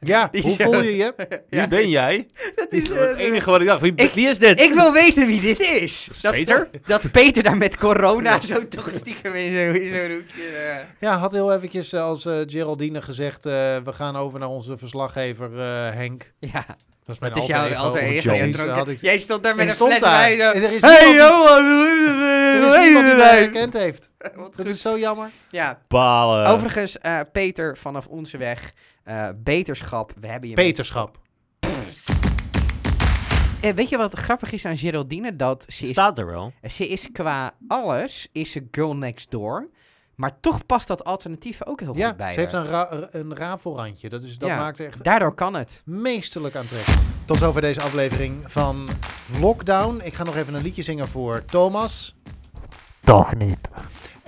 Ja, hoe zo- voel je je? *laughs* Wie ben jij? Dat is, het eh, enige wat ik dacht. Wie, Ik- wie is dit? Ik wil weten wie dit is. Dat Peter? Dat Peter daar met corona zo toch stiekem in zo'n in zo'n hoekje. eh. Ja, had heel eventjes eh, als eh, Geraldine gezegd, eh, we gaan over naar onze verslaggever eh, Henk. Ja, Dat is mijn dat is alter jouw ego. alter ego. Jij had dronken- ik- Jij stond daar met een stond fles wijn. En er is Hey niemand- Johan, Er is niemand die mij herkend heeft. *laughs* Dat is zo jammer. Ja, Balen. overigens, eh, Peter, vanaf onze weg, eh, beterschap. We hebben je Peterschap. eh, weet je wat grappig is aan Geraldine? Dat ze is, Staat er wel. ze is qua alles, is ze girl next door. Maar toch past dat alternatief ook heel Ja, goed bij ze heeft haar. een, ra een rafelrandje. Dat, is, dat Ja. maakt echt Daardoor kan het. meesterlijk aantrekkelijk. Tot zover deze aflevering van Lockdown. Ik ga nog even een liedje zingen voor Thomas. Toch niet.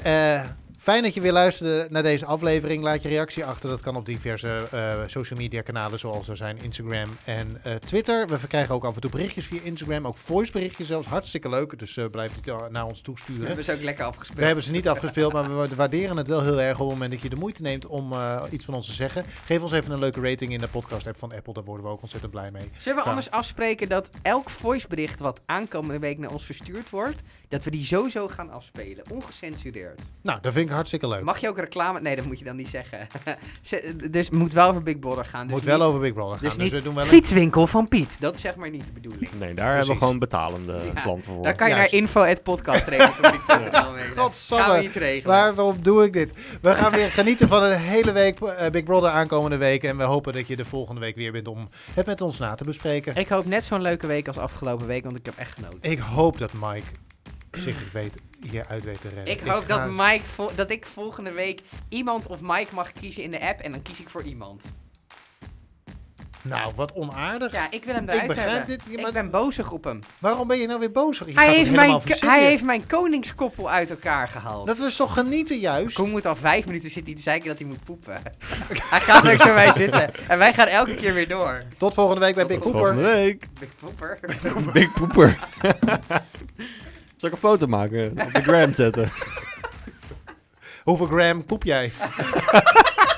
Eh, fijn dat je weer luisterde naar deze aflevering. Laat je reactie achter. Dat kan op diverse eh, social media kanalen zoals er zijn Instagram en eh, Twitter. We krijgen ook af en toe berichtjes via Instagram. Ook voice berichtjes zelfs. Hartstikke leuk. Dus eh, blijf die naar ons We toesturen. hebben ze ook lekker afgespeeld. We hebben ze niet afgespeeld, maar we waarderen het wel heel erg op het moment dat je de moeite neemt om iets van ons te zeggen. Geef ons even een leuke rating in de podcast-app van Apple. Daar worden we ook ontzettend blij mee. Zullen we anders afspreken dat elk voicebericht wat aankomende week naar ons verstuurd wordt, dat we die sowieso gaan afspelen, ongecensureerd. Nou, dat vind ik hartstikke leuk. Mag je ook reclame? Nee, dat moet je dan niet zeggen. *laughs* Ze- dus het moet wel over Big Brother gaan. Dus Moet wel niet- over Big Brother gaan. Dus Dus, niet we doen wel een... Fietswinkel van Piet. Dat is zeg maar niet de bedoeling. Nee, daar hebben we gewoon betalende Ja, klanten voor. Daar kan je Juist. naar info.podcastregels.nl mailen. *laughs* Godsamme. Gaan we niet regelen. Waarom doe ik dit? We gaan weer genieten van een hele week eh, Big Brother aankomende week. En we hopen dat je de volgende week weer bent om het met ons na te bespreken. Ik hoop net zo'n leuke week als afgelopen week, want ik heb echt genoten. Ik hoop dat Mike zich weet, je uit weet te redden. Ik hoop ga- dat, Mike vol- dat ik volgende week iemand of Mike mag kiezen in de app en dan kies ik voor iemand. Nou, wat onaardig. Ja, ik wil hem Ik eruit begrijp hebben. dit, maar- Ik ben bozig op hem. Waarom ben je nou weer gaat Hij heeft, mijn, hij heeft mijn koningskoppel uit elkaar gehaald. Dat was toch genieten juist? Koen moet al vijf minuten zitten te zeiken dat hij moet poepen. *laughs* hij gaat niks bij mij zitten. En wij gaan elke keer weer door. Tot volgende week bij Big Tot Cooper. volgende week. Big poeper. Big Pooper. *laughs* Zal ik een foto maken? Op de gram zetten? *laughs* Hoeveel gram poep jij? *laughs*